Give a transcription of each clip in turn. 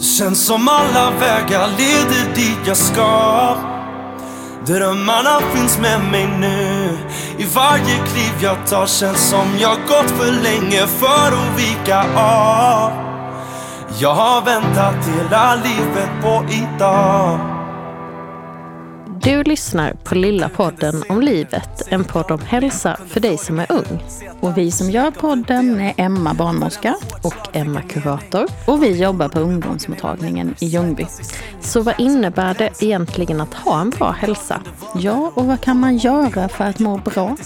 Känns som alla vägar leder dit jag ska. Drömmarna finns med mig nu. I varje kliv jag tar känns som jag gått för länge för att vika av. Jag har väntat hela livet på idag. Du lyssnar på Lilla podden om livet, en podd om hälsa för dig som är ung. Och vi som gör podden är Emma barnmorska Och Emma Kurator. och vi jobbar på ungdomsmottagningen i Ljungby. Så vad innebär det egentligen att ha en bra hälsa? Ja, och vad kan man göra för att må bra?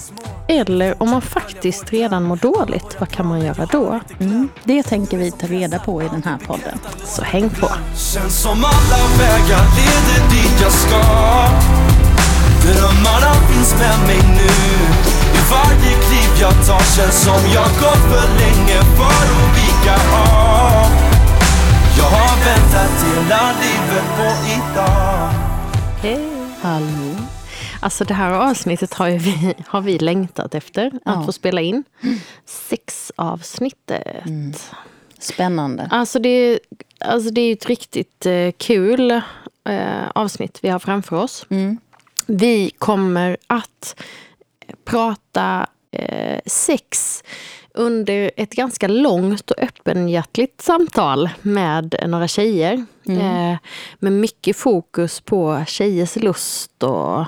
Eller om man faktiskt redan mår dåligt, vad kan man göra då? Mm, det tänker vi ta reda på i den här podden. Så häng på! Känns som alla vägar leder dit jag ska Drömmarna finns med mig nu I varje kliv jag tar känns som jag gått för länge för att vika av Jag har väntat hela livet på idag Hej! Hallå. Alltså det här avsnittet har, ju vi, har vi längtat efter att Ja. få spela in. Sex avsnittet. Spännande. Alltså det, alltså det är ett riktigt eh, kul eh, avsnitt vi har framför oss. Mm. Vi kommer att prata eh, sex under ett ganska långt och öppenhjärtligt samtal med några tjejer. Eh, med mycket fokus på tjejers lust och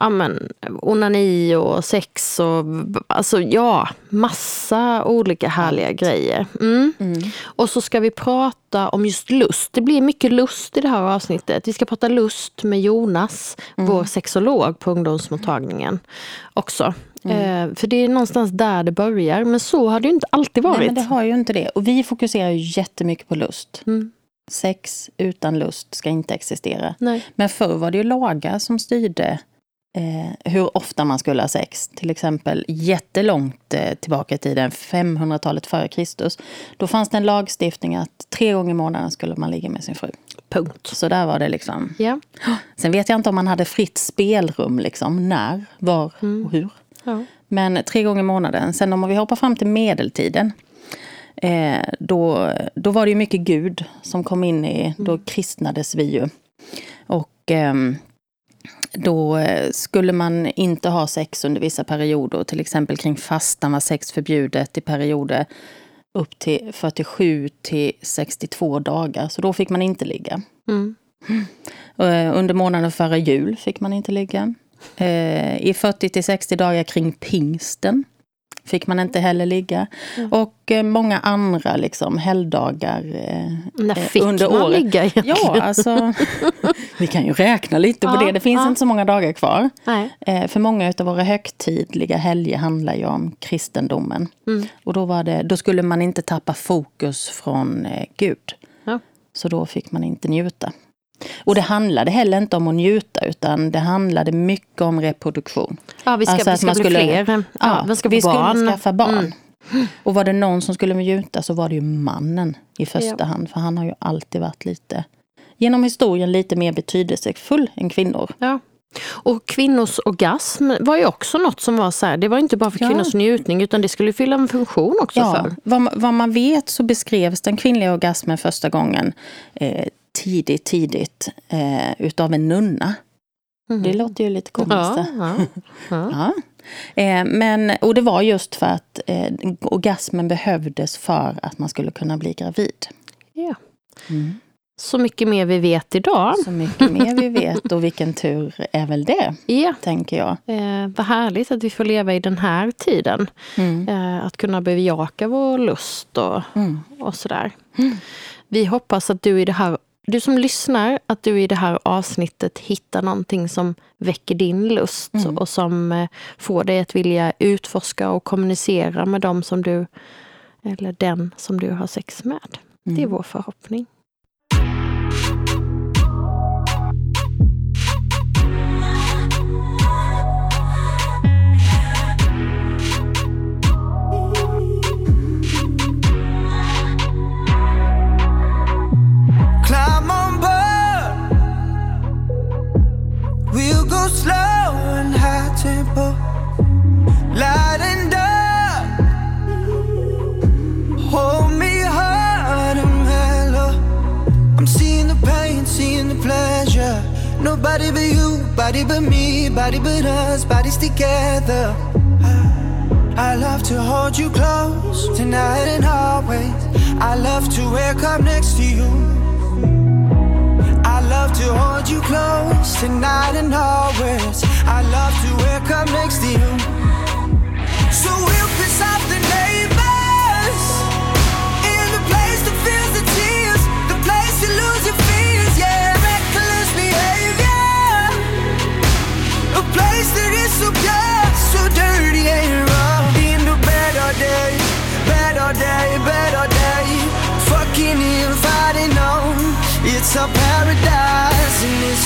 ja, men, onani och sex och alltså ja, massa olika härliga grejer. Mm. Och så ska vi prata om just lust. Det blir mycket lust i det här avsnittet. Vi ska prata lust med Jonas, vår sexolog på ungdomsmottagningen också. Eh, för det är någonstans där det börjar, men så har det ju inte alltid varit. Nej, men det har ju inte det. Och vi fokuserar ju jättemycket på lust. Mm. Sex utan lust ska inte existera. Nej. Men förr var det ju lagar som styrde eh, hur ofta man skulle ha sex. Till exempel jättelångt eh, tillbaka i tiden, 500-talet före Kristus. Då fanns det en lagstiftning att tre gånger i månaden skulle man ligga med sin fru. Punkt. Så där var det liksom. Ja. Sen vet jag inte om man hade fritt spelrum, liksom, när, var och hur. ja. Men tre gånger i månaden. Sen om vi hoppar fram till medeltiden. Eh, då, då var det ju mycket Gud som kom in i, då kristnades vi ju. Och ehm, då eh, skulle man inte ha sex under vissa perioder. Till exempel kring fastan var sex förbjudet i perioder upp till 47 till 62 dagar. Så då fick man inte ligga. Mm. Eh, Under månaden före jul fick man inte ligga. Eh, I 40 till 60 dagar kring pingsten fick man inte heller ligga. Och eh, många andra liksom, helgdagar eh, När eh, fick man ligga egentligen? Ja, alltså, vi kan ju räkna lite på Ja, det. Det finns ja. inte så många dagar kvar. Eh, för många av våra högtidliga helger handlar ju om kristendomen. Mm. Och då, var det, då skulle man inte tappa fokus från eh, Gud. Ja. Så då fick man inte njuta. Och det handlade heller inte om att njuta, utan det handlade mycket om reproduktion. Ja, vi ska, Alltså vi ska man bli skulle- fler. Ja, Ja, vi ska vi skulle barn. skaffa barn. Mm. Och var det någon som skulle njuta så var det ju mannen i första Ja. hand. För han har ju alltid varit lite, genom historien, lite mer betydelsefull än kvinnor. Ja. Och kvinnors orgasm var ju också något som var så här, det var inte bara för Ja. kvinnors njutning utan det skulle fylla en funktion också Ja, för. vad, vad man vet så beskrevs den kvinnliga orgasmen första gången eh, tidigt, tidigt eh, utav en nunna. Det låter ju lite komiskt. Mm. Ja, ja. Eh, men, och det var just för att eh, orgasmen behövdes för att man skulle kunna bli gravid. ja. Så mycket mer vi vet idag. Så mycket mer vi vet och vilken tur är väl det, Ja. tänker jag. Eh, vad härligt att vi får leva i den här tiden. Mm. Eh, att kunna bejaka vår lust och, Mm. och sådär. Vi hoppas att du i det här du som lyssnar, att du i det här avsnittet hittar någonting som väcker din lust och som eh, får dig att vilja utforska och kommunicera med dem som du, eller den som du har sex med. Det är vår förhoppning. slow and high tempo, light and dark. Hold me hard and mellow. I'm seeing the pain, seeing the pleasure. Nobody but you, body but me, body but us, bodies together. I love to hold you close tonight and always. I love to wake up next to you. I love to hold you close tonight and always. I love to wake up next to you. So we'll piss off the neighbors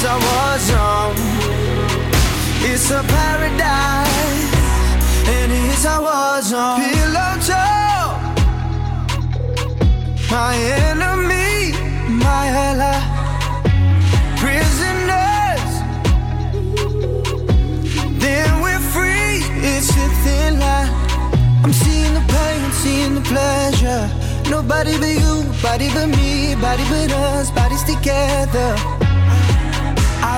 it's a war zone. It's a paradise and it's a war zone. Pillow talk, my enemy, my ally. Prisoners, then we're free. It's a thin line. I'm seeing the pain, seeing the pleasure. Nobody but you, body but me, body but us, bodies together.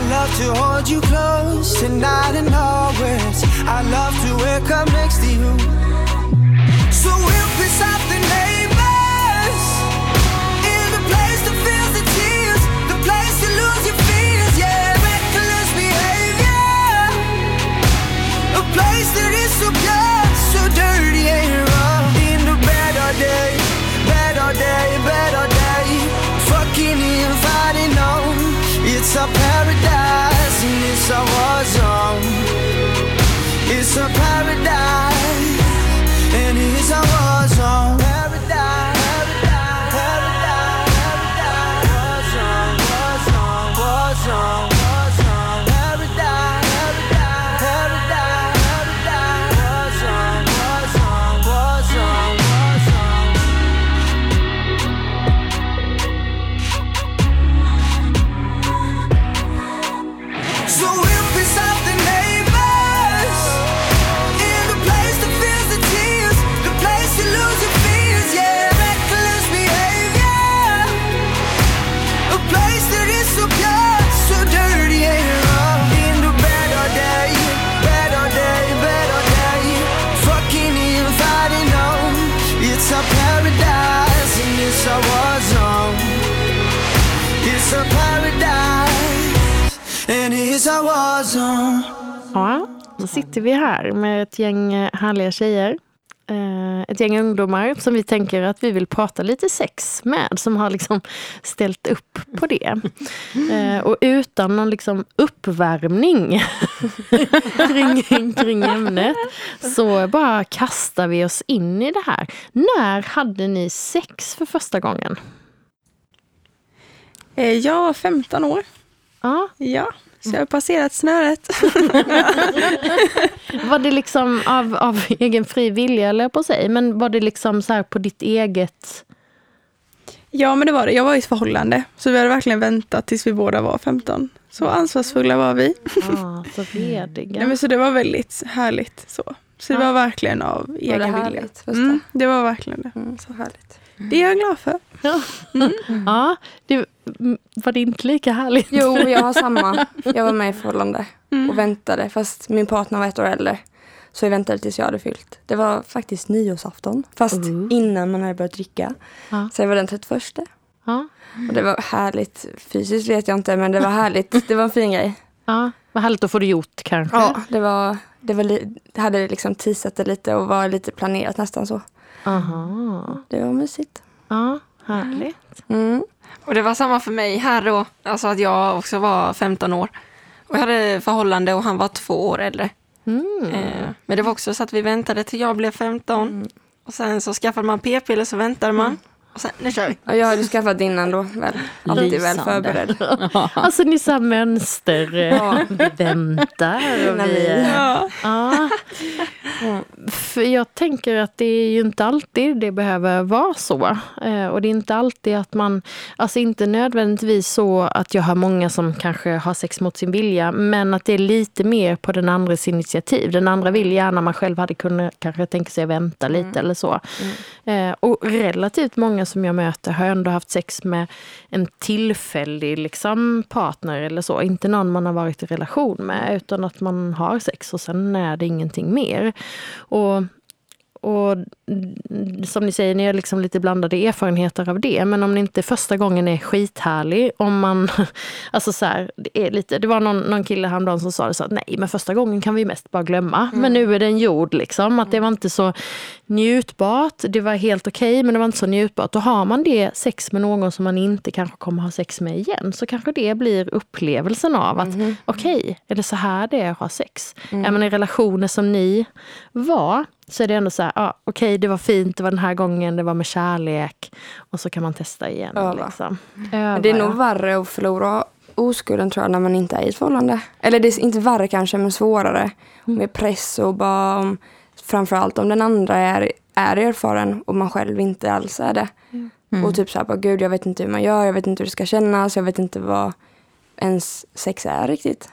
I love to hold you close tonight and always. I love to wake up next to you. So we'll piss off the neighbors in the place that feels the tears, the place to lose your fears, yeah, reckless behavior, a place that is so pure, so dirty and It's a paradise and it's a war zone. It's a paradise and it's a war Då sitter vi här med ett gäng eh, härliga tjejer. Eh, Ett gäng ungdomar som vi tänker att vi vill prata lite sex med, som har liksom ställt upp på det. Eh, Och utan någon liksom uppvärmning kring, kring ämnet så bara kastar vi oss in i det här. När hade ni sex för första gången? Jag var 15 år. Ja, Ja, så jag har passerat snöret. var det liksom av, av egen fri vilja, eller på sig, men var det liksom så här på ditt eget... Ja, men det var det. Jag var i ett förhållande, så vi hade verkligen väntat tills vi båda var 15. Så ansvarsfulla var vi. Ah, så rediga. Nej, men så det var väldigt härligt. Så, så det Ja. var verkligen av Var det egen vilja. Mm, det var verkligen det. Mm, så härligt. Det är jag glad för. Ja, det, mm, var det inte lika härligt? Jo, jag har samma. Jag var med i förhållande Mm. och väntade fast min partner var ett år äldre. Så jag väntade tills jag hade fyllt. Det var faktiskt nyårsafton. Fast Ooh. innan man hade börjat dricka. Ja. Så det var den 31. Ja, Och det var härligt. Fysiskt vet jag inte men det var härligt. Det var en fin grej. ja, vad härligt att få det gjort kanske. Ja, det var... Det, var det hade liksom teasat det lite och var lite planerat nästan så. Aha. Det var mysigt. Ja, härligt. Mm. Och det var samma för mig här då, alltså att jag också var 15 år. Och jag hade förhållande och han var två år äldre. Mm. Eh, men det var också så att vi väntade till jag blev 15. Och sen så skaffade man p-piller så väntade man. Sen, nu kör vi. Och jag hade skaffat innan då väl. Alltid väl Lysande. förberedd. Alltså ni sa mönster. Ja. Vi väntar och vi... Ja. Ja. För jag tänker att det är ju inte alltid det behöver vara så. Eh, och det är inte alltid att man, alltså inte nödvändigtvis så att jag har många som kanske har sex mot sin vilja, men att det är lite mer på den andres initiativ. Den andra vill gärna, man själv hade kunnat kanske tänka sig att vänta lite Mm. eller så. Eh, och relativt många som jag möter har ändå haft sex med en tillfällig liksom, partner eller så. Inte någon man har varit i relation med, utan att man har sex och sen är det ingenting mer. Och, och mm, som ni säger, ni har liksom lite blandade erfarenheter av det. Men om det inte första gången är skithärlig, om man... Alltså så här, det, är lite, det var någon, någon kille häromdagen som sa det så att nej, men första gången kan vi mest bara glömma. Men nu är den gjord liksom. Att det var inte så njutbart. Det var helt okej, men det var inte så njutbart. Då har man det sex med någon som man inte kanske kommer ha sex med igen, så kanske det blir upplevelsen av att okej, är det så här det är att ha sex? Är man i relationer som ni var, så är det ändå så här, ah, okej det var fint, det var den här gången, det var med kärlek. Och så kan man testa igen. Öva. Liksom. Men Öva, det är nog värre att förlora oskulden tror jag när man inte är i ett förhållande. Eller det är inte värre kanske men svårare. Med press och bara om, framförallt om den andra är, är erfaren och man själv inte alls är det. Och typ såhär bara gud jag vet inte hur man gör, jag vet inte hur det ska kännas, jag vet inte vad ens sex är riktigt.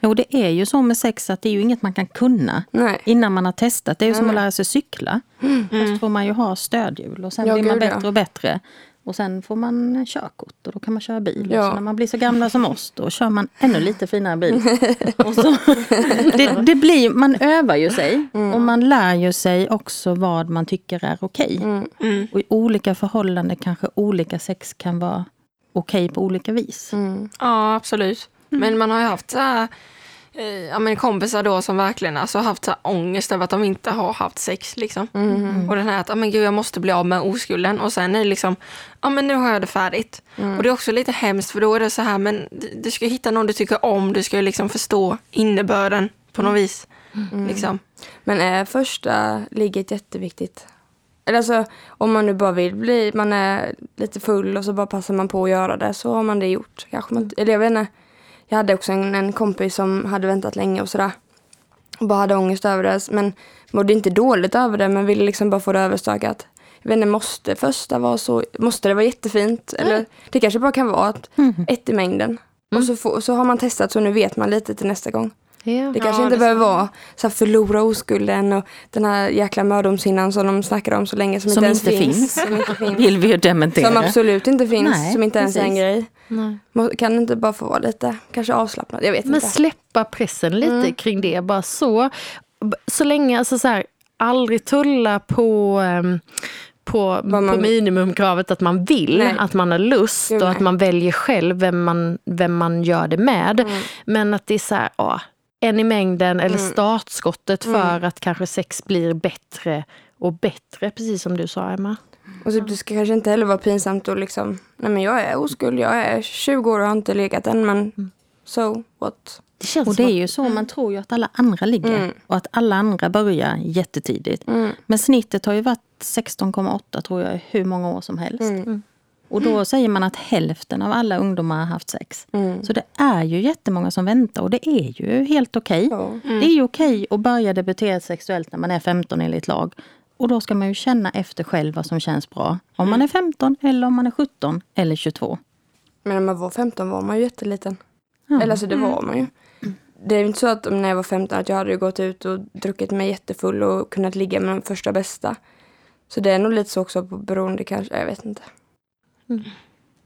Jo, det är ju så med sex att det är ju inget man kan kunna Nej. innan man har testat. Det är ju som Nej. att lära sig cykla. Först får man ju ha stödhjul och sen Ja, blir man gud, ja. bättre och bättre. Och sen får man körkort och då kan man köra bil. Ja. Och så när man blir så gamla som oss då kör man ännu lite finare bil. och så, det, det blir, man övar ju sig och man lär ju sig också vad man tycker är okej. Mm. Och i olika förhållanden kanske olika sex kan vara okej på olika vis. Mm. Ja, absolut. Men man har ju haft så här, eh, ja, men kompisar då som verkligen alltså, haft så ångest över att de inte har haft sex. Liksom. Och den här att, ja, men gud, jag måste bli av med oskulden. Och sen är det liksom, ja men nu har jag det färdigt. Och det är också lite hemskt för då är det så här, men du- ska hitta någon du tycker om. Du ska ju liksom förstå innebörden på något vis. Liksom. Men är första ligget jätteviktigt? Eller alltså om man nu bara vill bli, man är lite full och så bara passar man på att göra det så har man det gjort. Kanske man, eller jag vet inte. Jag hade också en, en kompis som hade väntat länge och sådär. Och bara hade ångest över det. Men mådde inte dåligt över det men ville liksom bara få det överstökat. Jag vet inte, måste första vara så, måste det vara jättefint? Eller det kanske bara kan vara ett, ett i mängden. Och så, får, så har man testat så nu vet man lite till nästa gång. Ja. Det kanske Ja, inte det behöver vara så här förlora oskulden och den här jäkla mödomshinnan som de snackar om så länge som, Som inte ens finns. finns. Som, inte finns. Vill vi ju dementera. som absolut inte finns, Nej, som inte ens är en grej. Nej. Kan inte bara få vara lite kanske avslappnad? Jag vet Men inte. släppa pressen lite kring det. Bara så. Så länge, alltså så här, aldrig tulla på, ehm, på, man på minimumkravet att man vill, Nej. att man har lust och att man väljer själv vem man, vem man gör det med. Mm. Men att det är så här, ja, en i mängden eller startskottet för att kanske sex blir bättre och bättre, precis som du sa Emma. Och typ, det ska kanske inte heller vara pinsamt att liksom, nej men jag är oskuld, jag är 20 år och har inte legat än men so what? Det känns Och det är ju så, man tror ju att alla andra ligger Mm. och att alla andra börjar jättetidigt. Mm. Men snittet har ju varit 16,8 tror jag i hur många år som helst. Mm. Och då säger man att hälften av alla ungdomar har haft sex. Mm. Så det är ju jättemånga som väntar och det är ju helt okej. Ja. Det är ju okej att börja debutera sexuellt när man är 15 enligt lag. Och då ska man ju känna efter själv vad som känns bra. Om man är 15 eller om man är 17 eller 22. Men när man var 15 var man ju jätteliten. Ja. Eller alltså det var man ju. Det är ju inte så att när jag var 15 att jag hade gått ut och druckit mig jättefull och kunnat ligga med de första bästa. Så det är nog lite så också på beroende kanske, jag vet inte. Mm.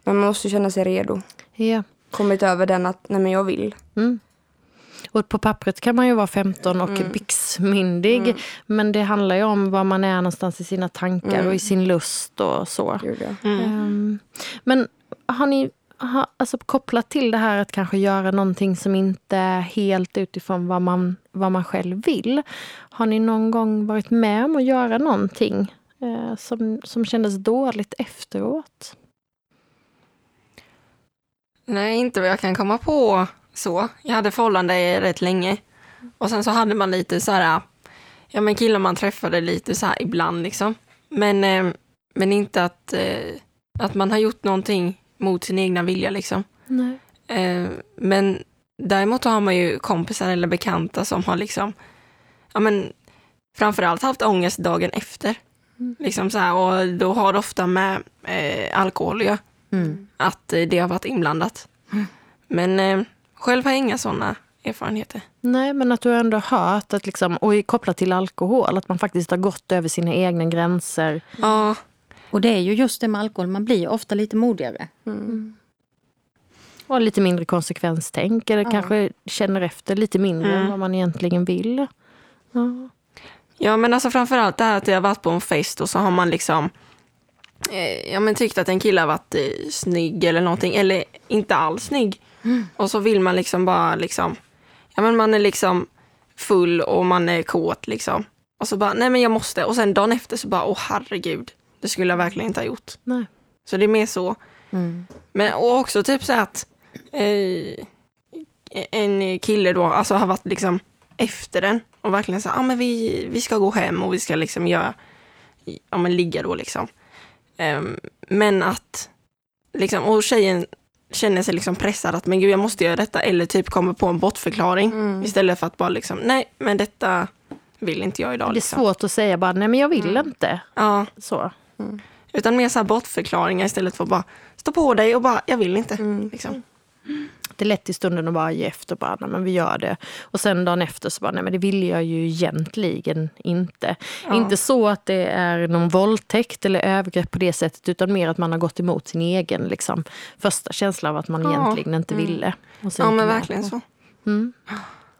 Men man måste känna sig redo. Ja. Kommit över den att, nej men jag vill. Mm. Och på pappret kan man ju vara 15 och Mm. byxmyndig. Mm. Men det handlar ju om var man är någonstans i sina tankar Mm. och i sin lust och så. Mm. Ehm, men har ni ha, alltså kopplat till det här att kanske göra någonting som inte är helt utifrån vad man, vad man själv vill. Har ni någon gång varit med om att göra någonting eh, som, som kändes dåligt efteråt? Nej, inte vad jag kan komma på så. Jag hade förhållande rätt länge. Och sen så hade man lite så här, ja men killar man träffade lite så här ibland liksom. Men, eh, men inte att, eh, att man har gjort någonting mot sin egna vilja liksom. Nej. Eh, men däremot har man ju kompisar eller bekanta som har liksom, ja men framförallt haft ångest dagen efter. Liksom så här, och då har det ofta med eh, alkohol att göra. Mm. Att eh, det har varit inblandat. Men eh, själv har jag inga sådana erfarenheter. Nej, men att du ändå hört att liksom, och kopplat till alkohol, att man faktiskt har gått över sina egna gränser. Ja, Och det är ju just det med alkohol, man blir ofta lite modigare. Och lite mindre konsekvenstänk eller Ja. kanske känner efter lite mindre Mm. än vad man egentligen vill. Ja. Ja men alltså framförallt det här att jag har varit på en fest och så har man liksom eh, ja, men tyckt att en kille har varit eh, snygg eller någonting, eller inte alls snygg. Och så vill man liksom bara liksom, ja men man är liksom full och man är kåt liksom. Och så bara, nej men jag måste. Och sen dagen efter så bara, åh herregud, det skulle jag verkligen inte ha gjort. Nej. Så det är mer så. Mm. Men och också typ så att eh, en kille då alltså har varit liksom efter den och verkligen så ja ah, men vi, vi ska gå hem och vi ska liksom göra, ja men ligga då liksom. Ehm, men att liksom, och tjejen känner sig liksom pressad att men gud jag måste göra detta eller typ kommer på en bortförklaring Mm. istället för att bara liksom nej men detta vill inte jag idag. Det är Liksom. svårt att säga bara, nej men jag vill Mm. inte. Ja, Så. utan mer så här bortförklaringar istället för att bara stå på dig och bara jag vill inte. Mm. Liksom. Det är lätt i stunden att bara ge efter, bara, nej men vi gör det. Och sen dagen efter så bara, nej men det vill jag ju egentligen inte. Ja. Inte så att det är någon våldtäkt eller övergrepp på det sättet, utan mer att man har gått emot sin egen liksom, första känsla av att man Ja. egentligen inte Mm. ville. Ja men verkligen så. Mm.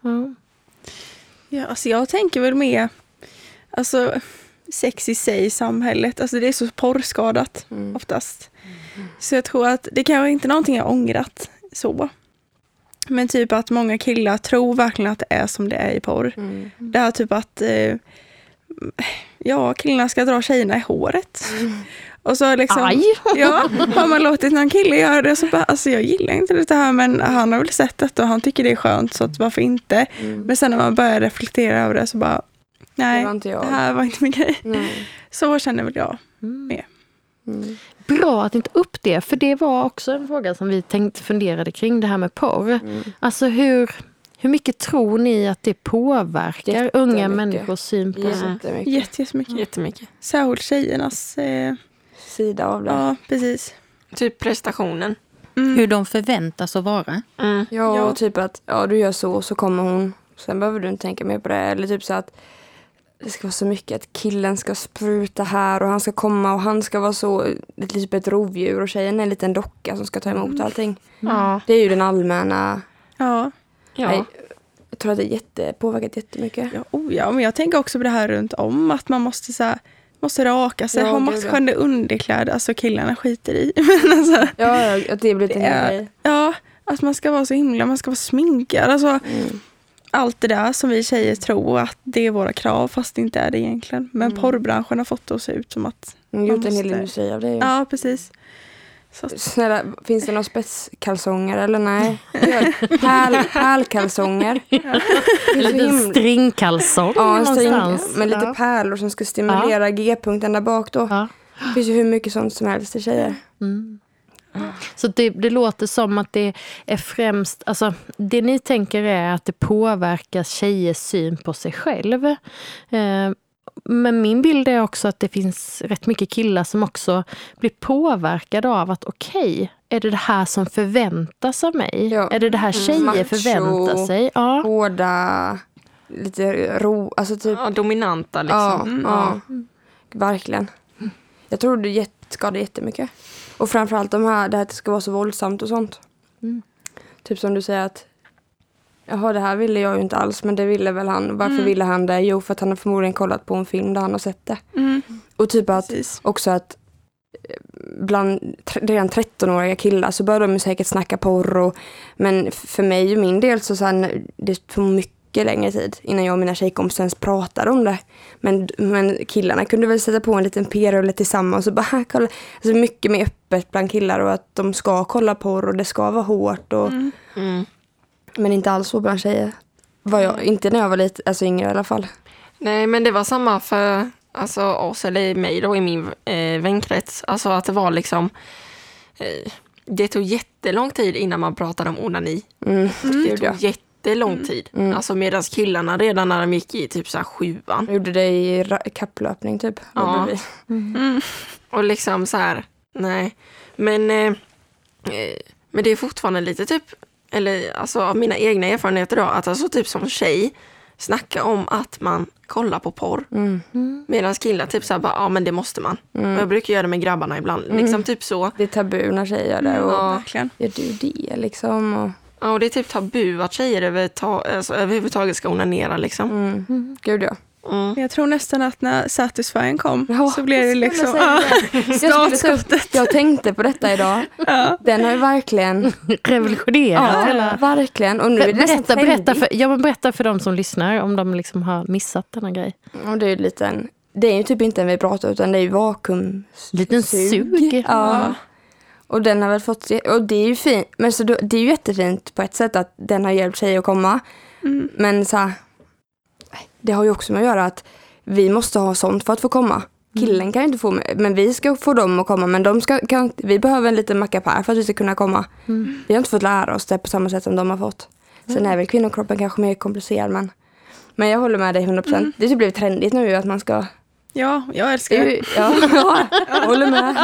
Ja. Ja, alltså jag tänker väl mer, alltså sex i sig i samhället, alltså det är så porrskadat Mm. oftast. Så jag tror att det kanske inte är någonting jag ångrat så. Men typ att många killar tror verkligen att det är som det är i porr. Mm. Det här typ att eh, ja, killarna ska dra tjejerna i håret. Och så liksom, Aj! Ja, har man låtit någon kille göra det så bara, alltså jag gillar inte det här men han har väl sett detta och han tycker det är skönt så att varför inte? Mm. Men sen när man börjar reflektera över det så bara, nej, Det var inte jag. det här var inte min grej. Nej. Så känner väl jag. Mm. Mm. Bra att inte upp det, för det var också en fråga som vi tänkte funderade kring, det här med porr. Mm. Alltså hur, hur mycket tror ni att det påverkar unga människors syn på sig? Jättemycket. Jätte- Jättemycket. Jättemycket. Särskilt tjejernas, eh, Sida av det. ja precis. Typ prestationen. Mm. Hur de förväntas att vara. Mm. Ja, Ja. och typ att ja, du gör så så kommer hon. Sen behöver du inte tänka mer på det. Eller typ så att det ska vara så mycket att killen ska spruta här och han ska komma och han ska vara så, ett, typ ett rovdjur och tjejen är en liten docka som ska ta emot allting. Ja. Det är ju den allmänna, Ja. Ja. Nej, jag tror att det är jätte, påverkat jättemycket. Ja, oh ja, men jag tänker också på det här runt om att man måste så här, måste raka sig, Ja, ha matchande underkläder, alltså killarna skiter i. Men alltså, Ja, ja, att det blir lite Det är- ja, att man ska vara så himla, man ska vara sminkad, alltså Mm. Allt det där som vi tjejer tror att det är våra krav fast det inte är det egentligen. Men Mm. porrbranschen har fått det att se ut som att, Mm, Gjort en hel måste- industri av det. ju. ja precis. Så, Snälla, finns det några spetskalsonger eller nej? Pärl, pärlkalsonger. Liten himla- stringkalsong Ja, en string någonstans. med lite ja. pärlor som ska stimulera G-punkten där bak då. Ja. Det finns ju hur mycket sånt som helst till tjejer. Mm. Så det, det låter som att det är främst, alltså det ni tänker är att det påverkar tjejers syn på sig själv. Eh, men min bild är också att det finns rätt mycket killar som också blir påverkade av att okej, är det det här som förväntas av mig? Ja. Är det det här tjejer Macho. förväntar sig? Ja. Hårda, lite ro, alltså typ. ja, dominanta Ja, liksom. ja, verkligen. Jag tror det skadar jättemycket. Och framförallt de här, det här att det ska vara så våldsamt och sånt. Mm. Typ som du säger att Jaha, det här ville jag ju inte alls, men det ville väl han. Varför Mm. ville han det? Jo, för att han har förmodligen kollat på en film där han har sett det. mm, Och typ att precis. också att eh, bland redan 13-åriga killar så börjar de säkert snacka porr och, men för mig och min del så sen, det tog mycket längre tid innan jag och mina tjejkompisar ens pratade om det. Men, men killarna kunde väl sätta på en liten p-rulle tillsammans och bara "Här, kolla. Alltså mycket mer öppet bland killar och att de ska kolla porr och det ska vara hårt och, Mm. Mm. men inte alls så bland tjejer. Var jag, inte när jag var lite, alltså yngre i alla fall. Nej, men det var samma för alltså, oss, eller mig då, i min eh, vänkrets. Alltså att det var liksom... Eh, det tog jättelång tid innan man pratade om onani. Mm. Det tog ja. Jättelång tid. Mm. Alltså medan killarna redan när de gick i typ så här sjuan. Jag gjorde det i kapplöpning typ. Ja. Vi. Mm. Och liksom så här, nej. Men, eh, eh, men det är fortfarande lite typ, eller alltså av mina egna erfarenheter då, att alltså typ som tjej snacka om att man kollar på porr. Mm. Medan killar typ såhär bara, ja men det måste man. Och jag brukar göra det med grabbarna ibland. Liksom typ så. Det är tabu när tjejer gör det. Och Ja. Verkligen. Gör du det liksom? Och, Ja, och det är typ tabu att tjejer överta- alltså, överhuvudtaget ska onanera liksom. mm. Gud ja. Mm. Jag tror nästan att när Satisfying kom Ja, så blev det liksom... ta upp, startskottet. jag tänkte på detta idag. Ja. Den har ju verkligen... Revolutionerat Ja, verkligen. Och nu är det nästan Berätta, berätta, för, ja, men berätta för de som lyssnar om de liksom har missat denna grej. Och det är ju lite en, Det är ju typ inte en vibrator utan det är ju vakuum... Liten sug. Ja. Och den har väl fått... Och det är ju fint. Men så då, det är ju jättefint på ett sätt att den har hjälpt tjejer att komma. Mm. Men så här, Det har ju också med att göra att vi måste ha sånt för att få komma. Killen kan ju inte få, men vi ska få dem att komma. Men de ska, kan, vi behöver en liten mackapär för att vi ska kunna komma. Vi har inte fått lära oss det på samma sätt som de har fått. Sen är väl kvinnokroppen kanske mer komplicerad men, men jag håller med dig 100%. Det har typ blivit trendigt nu att man ska... ja, jag älskar Det ja, ja, jag håller med.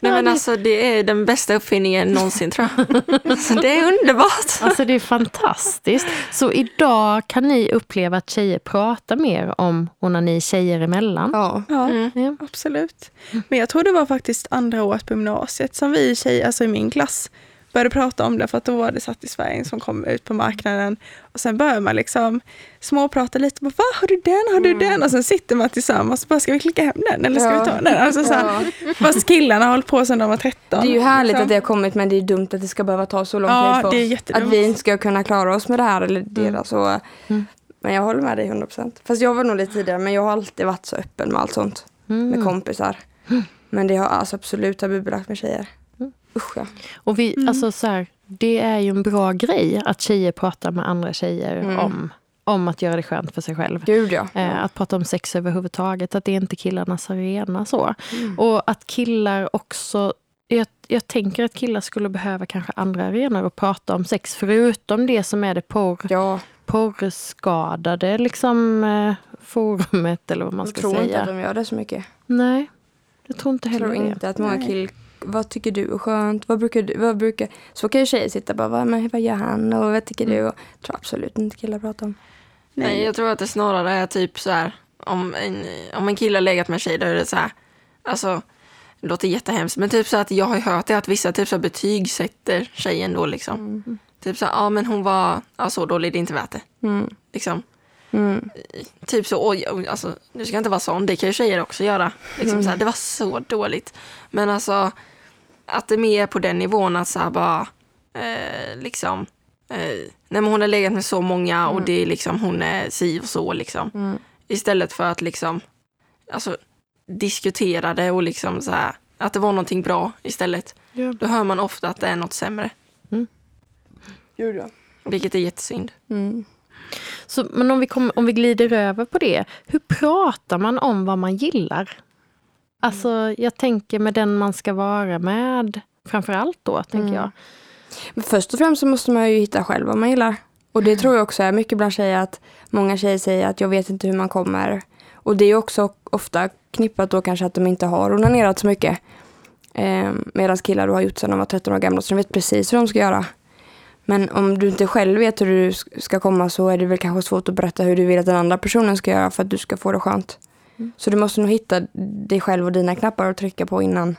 Nej men alltså det är den bästa uppfinningen någonsin tror jag. Alltså, det är underbart. Alltså det är fantastiskt. Så idag kan ni uppleva att tjejer pratar mer om onani tjejer emellan. Ja. Ja, Mm. Ja. absolut. Men jag tror det var faktiskt andra året på gymnasiet som vi tjejer, alltså i min klass, började prata om det för att då var det Satisfying som kom ut på marknaden. Och sen börjar man liksom småprata lite. Bara, Va, har du den? Har du den? Och sen sitter man tillsammans och bara, ska vi klicka hem den? Eller ska Ja. vi ta den? Alltså, så här, Fast killarna har hållit på sedan de var 13. Det är ju härligt liksom. att det har kommit men det är dumt att det ska behöva ta så lång Ja, tid för oss. jättedumt. Att vi inte ska kunna klara oss med det här eller deras. Och, Mm. Men jag håller med dig 100%. Fast jag var nog lite tidigare men jag har alltid varit så öppen med allt sånt. Mm. Med kompisar. Men det har alltså absolut tabubelagt med tjejer. Usch ja. Och vi, alltså så här, det är ju en bra grej att tjejer pratar med andra tjejer Mm. om, om att göra det skönt för sig själv. Gud ja. Eh, att prata om sex överhuvudtaget, att det är inte killarnas arena så. Mm. Och att killar också, jag, jag tänker att killar skulle behöva kanske andra arenor att prata om sex, förutom det som är det porr, Ja, porrskadade liksom, eh, forumet eller vad man jag ska tror säga. inte att de gör det så mycket. Nej, jag tror inte Jag heller tror det. inte att många kill... Vad tycker du är skönt? Vad brukar du... Vad brukar... Så kan ju tjejer sitta och bara, vad, men, vad gör han? Och vad tycker du? Och, jag tror absolut inte killar pratar om. Nej, jag tror att det snarare är typ så här, om en, om en kille har legat med en tjej, då är det så här, alltså, det låter jättehemskt, men typ så att jag har hört det att vissa typ så betygsätter tjejen då liksom. Typ så här, ja men hon var, ja så dålig, det är inte värt det. Mm. Liksom. Mm. Typ så, oj, alltså, du ska inte vara sån, det kan ju tjejer också göra. Liksom så här, det var så dåligt. Men alltså, att det är mer på den nivån att så här bara, eh, liksom, eh, nej men hon har legat med så många och det är liksom, hon är si och så liksom. Mm. Istället för att liksom, alltså diskutera det och liksom så här, att det var någonting bra istället. Ja. Då hör man ofta att det är något sämre, Gud ja. vilket är jättesynd. Mm. Så, men om vi, kommer, om vi glider över på det, hur pratar man om vad man gillar? Alltså, jag tänker med den man ska vara med, framför allt då, tänker Mm. jag. Men först och främst så måste man ju hitta själv vad man gillar. Och det tror jag också är mycket bland tjejer att många tjejer säger att jag vet inte hur man kommer. Och det är också ofta knippat då kanske att de inte har onanerat så mycket. Eh, Medan killar då har gjort sedan de var 13 år gamla så de vet precis hur de ska göra. Men om du inte själv vet hur du sk- ska komma så är det väl kanske svårt att berätta hur du vill att den andra personen ska göra för att du ska få det skönt. Så du måste nog hitta dig själv och dina knappar att trycka på innan.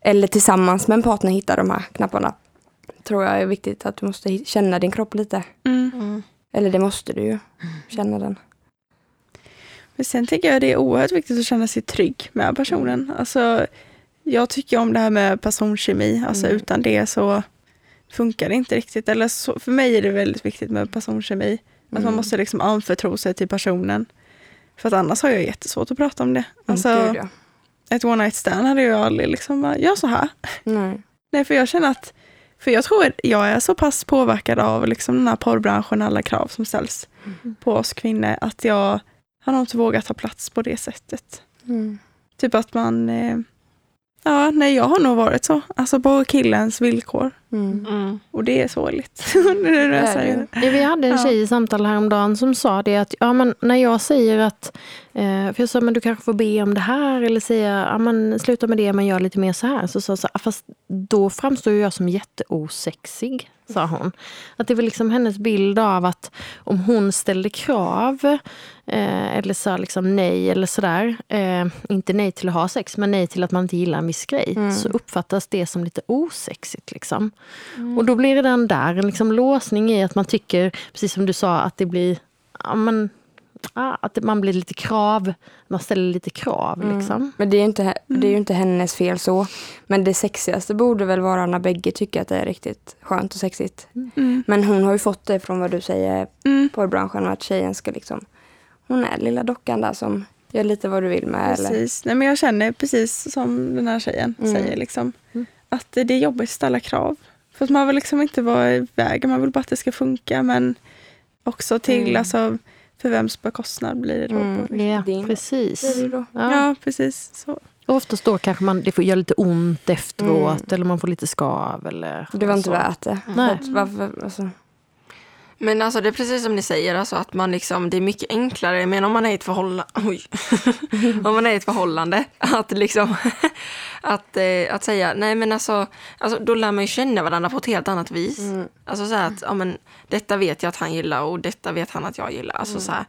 Eller tillsammans med en partner hitta de här knapparna. Tror jag är viktigt att du måste känna din kropp lite. Mm. Eller det måste du ju. Känna den. Men sen tycker jag det är oerhört viktigt att känna sig trygg med personen. Alltså, jag tycker om det här med personkemi. Alltså Mm. utan det så funkar det inte riktigt. Eller så, för mig är det väldigt viktigt med personkemi. Att man Mm. måste liksom anförtro sig till personen. För att annars har jag jättesvårt att prata om det. Alltså, Mm, Gud, ja. ett one night stand hade jag aldrig liksom bara, gör så här. Nej. Nej, för jag känner att, för jag tror att jag är så pass påverkad av liksom den här porrbranschen, alla krav som ställs på oss kvinnor, att jag har nog inte vågat ta plats på det sättet. Mm. Typ att man, eh, ja, nej jag har nog varit så. Alltså på killens villkor. Mm. Och det är sorgligt. det säger. Ja, vi hade en tjej i samtal häromdagen som sa det att ja, men när jag säger att, eh, för jag sa men du kanske får be om det här eller säga ja, men sluta med det men gör lite mer så här. Så sa så här, fast då framstår jag som jätteosexig, sa hon. Att det var liksom hennes bild av att om hon ställde krav eh, eller sa liksom nej eller sådär, eh, inte nej till att ha sex men nej till att man inte gillar en viss grej, så uppfattas det som lite osexigt. Liksom. Och då blir det den där en liksom låsning i att man tycker, precis som du sa, att det blir ja, men, att man blir lite krav, man ställer lite krav. Liksom. Men det är, ju inte, det är ju inte hennes fel så. Men det sexigaste borde väl vara när bägge tycker att det är riktigt skönt och sexigt. Mm. Men hon har ju fått det från vad du säger, Mm. porrbranschen, att tjejen ska liksom... Hon är lilla dockan där som gör lite vad du vill med. Eller? Precis. Nej, men jag känner precis som den här tjejen Mm. säger. Liksom, Att det är jobbigt att ställa krav. För att man vill liksom inte vara i vägen. Man vill bara att det ska funka. Men också till, Mm. alltså, för vems bekostnad blir det då? Mm. På? Ja, Din. precis. Det är det då. Ja. Ja, precis. Så. Och oftast då kanske man, det får göra lite ont efteråt eller man får lite skav. Eller Det var inte så. värt det. Nej. Varför, alltså, Men alltså det är precis som ni säger, alltså att man liksom, det är mycket enklare, men om man är i ett förhållande, oj, om man är i ett förhållande, att liksom, att, eh, att säga, nej men alltså, alltså, då lär man ju känna varandra på ett helt annat vis. Alltså så här att, ja men, detta vet jag att han gillar och detta vet han att jag gillar. Alltså så här,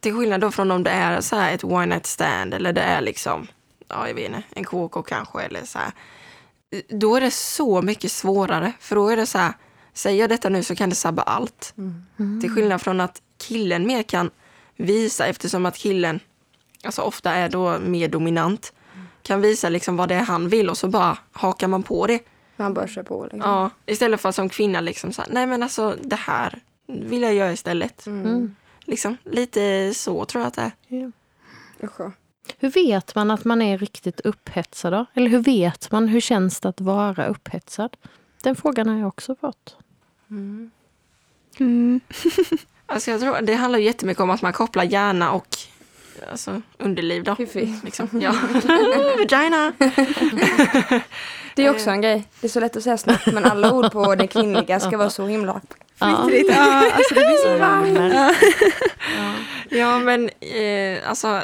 till skillnad då från om det är så här ett one night stand eller det är liksom, ja jag vet inte, en KK kanske eller så här. Då är det så mycket svårare, för då är det så här, säger jag detta nu så kan det sabba allt. Till skillnad från att killen mer kan visa, eftersom att killen alltså ofta är då mer dominant, kan visa liksom vad det är han vill och så bara hakar man på det. man bör sig på. Liksom. Ja, istället för att som kvinna liksom så här, nej men alltså det här vill jag göra istället. Mm. Liksom, lite så tror jag att det är. Usch, ja. Hur vet man att man är riktigt upphetsad då? Eller hur vet man, hur känns det att vara upphetsad? Den frågan har jag också fått. Mm. Alltså jag tror, det handlar jättemycket om att man kopplar hjärna och alltså, underliv då. Liksom. Ja. Vagina! Det är också en grej. Det är så lätt att säga snabbt men alla ord på det kvinnliga ska vara så himla... Ja. Ja, alltså det blir så Rammer. Ja men eh, alltså,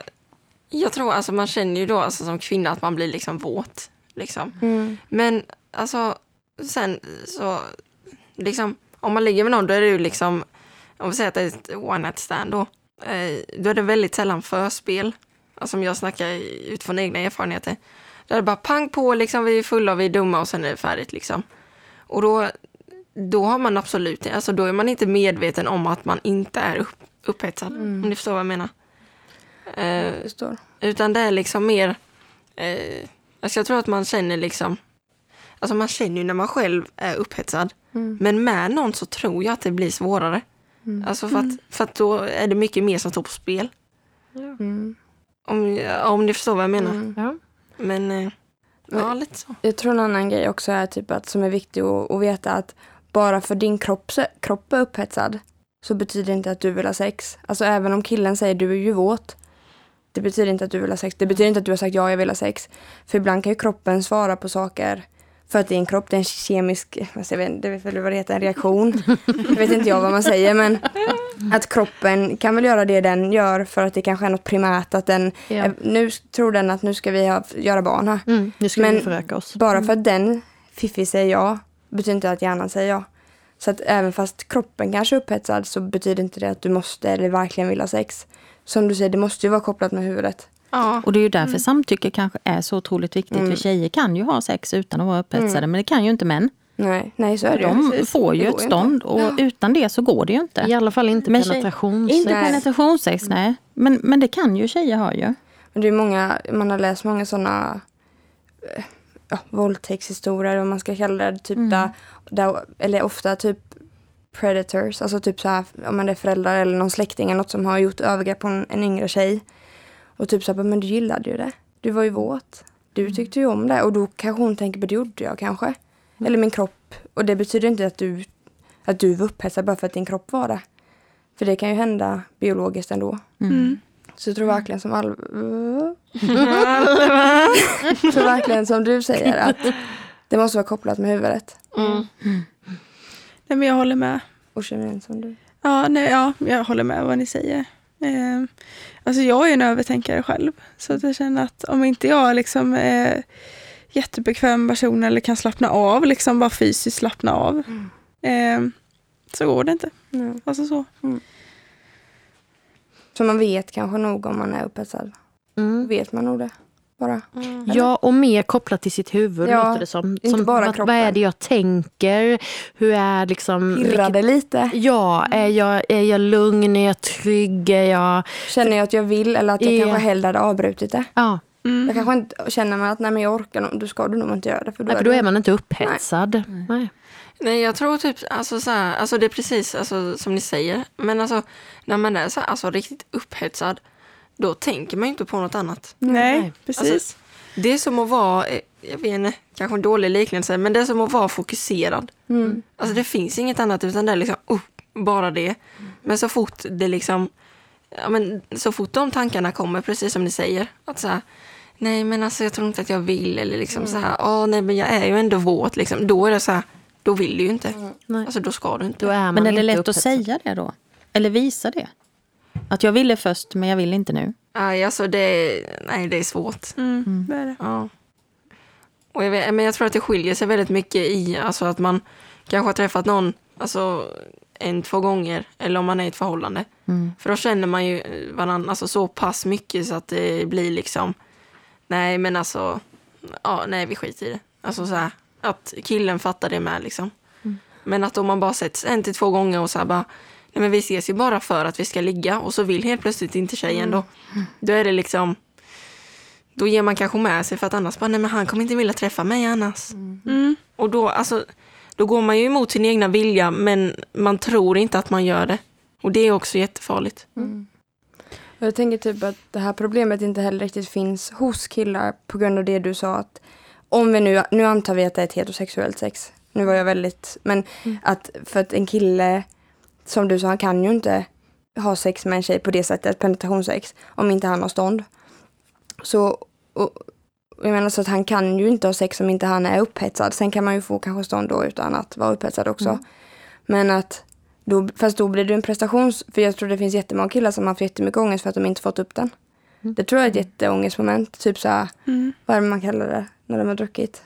jag tror alltså man känner ju då alltså, som kvinna att man blir liksom våt. Liksom. Mm. Men alltså sen så, liksom, om man ligger med någon då är det ju liksom, om vi säger att det är ett one night stand då, eh, då är det väldigt sällan förspel. Alltså om jag snackar utifrån egna erfarenheter. Där är det bara pang på, liksom, vi är fulla och vi är dumma och sen är det färdigt. Liksom. Och då, då har man absolut, alltså då är man inte medveten om att man inte är upp, upphetsad. Om ni förstår vad jag menar. Eh, Jag utan det är liksom mer, eh, alltså jag tror att man känner liksom, alltså man känner ju när man själv är upphetsad. Mm. Men med någon så tror jag att det blir svårare. Alltså för att, för att då är det mycket mer som står på spel. Mm. Om, om ni förstår vad jag menar. Mm. Ja. Men eh, ja, lite så. Jag tror en annan grej också är typ att, som är viktig att, att veta att bara för din kropp, kropp är upphetsad så betyder det inte att du vill ha sex. Alltså även om killen säger du är ju våt. Det betyder inte att du vill ha sex. Det betyder inte att du har sagt ja, jag vill ha sex. För ibland kan ju kroppen svara på saker för att det är en kropp, det är en kemisk, jag vet inte vet väl vad det heter, en reaktion. Jag vet inte jag vad man säger men att kroppen kan väl göra det den gör för att det kanske är något primärt att den, Ja. eh, nu tror den att nu ska vi ha, göra barn här. Mm, nu ska vi Men föröka oss. Bara för att den Fiffi säger ja betyder inte att hjärnan säger ja. Så att även fast kroppen kanske är upphetsad så betyder inte det att du måste eller verkligen vill ha sex. Som du säger, det måste ju vara kopplat med huvudet. Ja, Och det är ju därför samtycke kanske är så otroligt viktigt. Mm. För tjejer kan ju ha sex utan att vara upphetsade, men det kan ju inte män. Nej, nej så är det. De Precis. får ju Det ett ju inte. stånd och utan det så går det ju inte. I alla fall inte Men penetrationssex. Inte Nej. penetrationssex, nej. Men, men det kan ju tjejer ha ju. Men det är många, man har läst många sådana ja, våldtäktshistorier, vad man ska kalla det. Typ Mm. där, där, eller ofta typ predators, alltså typ så här, om man är föräldrar eller någon släkting eller något som har gjort övergrepp på en, en yngre tjej. Och typ så här, men du gillade ju det. Du var ju våt. Du tyckte ju om det. Och då kanske hon tänker, det gjorde jag kanske. Eller min kropp. Och det betyder inte att du, att du var upphetsad bara för att din kropp var det. För det kan ju hända biologiskt ändå. Mm. Så jag tror verkligen som Alva... tror verkligen som du säger att det måste vara kopplat med huvudet. Mm. Nej, men jag håller med. Och känner som du. Ja, nej, ja, jag håller med vad ni säger. Eh, alltså jag är en övertänkare själv. Så att jag känner att om inte jag liksom är jättebekväm person eller kan slappna av, liksom bara fysiskt slappna av. Eh, så går det inte. Mm. Alltså så. Så man vet kanske nog om man är upphetsad. Mm. Vet man nog det. Bara. Ja, och mer kopplat till sitt huvud Ja, låter det som. inte som bara vad, kroppen. vad är det jag tänker? Hur är liksom... Pirrade lite. Ja, är jag, är jag lugn? Är jag trygg? Är jag... Känner jag att jag vill eller att jag Ja. kanske hellre hade avbrutit det. Ja, Jag kanske inte känner mig att nej men jag orkar nog, då ska du nog inte göra det. För då, nej, för är då du- är man inte upphetsad. Nej. Nej, jag tror typ, alltså, så här, alltså det är precis alltså, som ni säger. Men alltså, när man är så här, alltså, riktigt upphetsad, då tänker man ju inte på något annat. Nej, Nej. precis. Alltså, det är som att vara, eh, jag vet inte, kanske en dålig liknelse, men det är som att vara fokuserad. Mm. Alltså det finns inget annat utan det är liksom, oh, bara det. Men så fort det liksom, ja men så fort de tankarna kommer, precis som ni säger, att så här, nej men alltså jag tror inte att jag vill, eller liksom så här, åh nej men jag är ju ändå våt, liksom. Då är det så här, då vill du ju inte. Nej. Alltså då ska du inte. Då är man Men är det lätt att upphetsad. säga det då? Eller visa det? Att jag ville först, men jag vill inte nu. Nej, alltså det, nej, det är svårt. Mm, det är det. Ja. Och jag, vet, men jag tror att det skiljer sig väldigt mycket i alltså att man kanske har träffat någon alltså, en, två gånger eller om man är i ett förhållande. För då känner man ju varandra alltså, så pass mycket så att det blir liksom nej men alltså ja, nej vi skiter i det. Alltså så här, att killen fattar det med liksom. Men att om man bara setts en till två gånger och så här bara nej men vi ses ju bara för att vi ska ligga och så vill helt plötsligt inte tjejen då. Då är det liksom då ger man kanske med sig för att annars bara, nej men han kommer inte vilja träffa mig annars. Mm. Och då, alltså, då går man ju emot sin egna vilja men man tror inte att man gör det. Och det är också jättefarligt. Och Jag tänker typ att det här problemet inte heller riktigt finns hos killar på grund av det du sa att om vi nu, nu antar vi att det är ett heterosexuellt sex. Nu var jag väldigt, men att för att en kille, som du sa, han kan ju inte ha sex med en tjej på det sättet, penetrationssex, om inte han har stånd. Så, och, jag menar så att han kan ju inte ha sex om inte han är upphetsad. Sen kan man ju få kanske stånd då utan att vara upphetsad också. Men att då, fast då blir det en prestations... För jag tror det finns jättemånga killar som har haft jättemycket ångest för att de inte fått upp den. Det tror jag är ett jätteångestmoment. Typ såhär, Mm. vad är det man kallar det när de har druckit?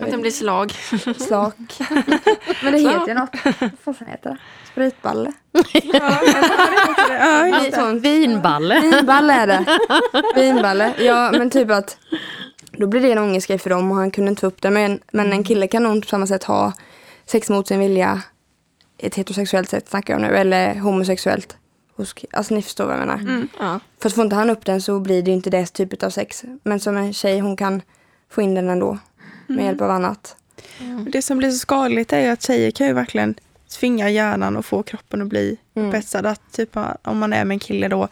Att det blir slag. Slak. Men det heter ju något. Vad fan heter det? Spritballe? Ja, det. Sånt. Vinballe. Vinballe är det. Vinballe. Ja, men typ att då blir det en ångestgrej för dem och han kunde inte få upp det. Men, men en kille kan nog på samma sätt ha sex mot sin vilja. Ett heterosexuellt sätt snackar jag nu. Eller homosexuellt. Alltså ni förstår vad jag menar. Ja. För att får inte han upp den så blir det ju inte det typet av sex. Men som en tjej hon kan få in den ändå. Med hjälp av annat. Det som blir så skadligt är ju att tjejer kan ju verkligen tvinga hjärnan och få kroppen att bli Mm. upphetsad. Att typ om man är med en kille då,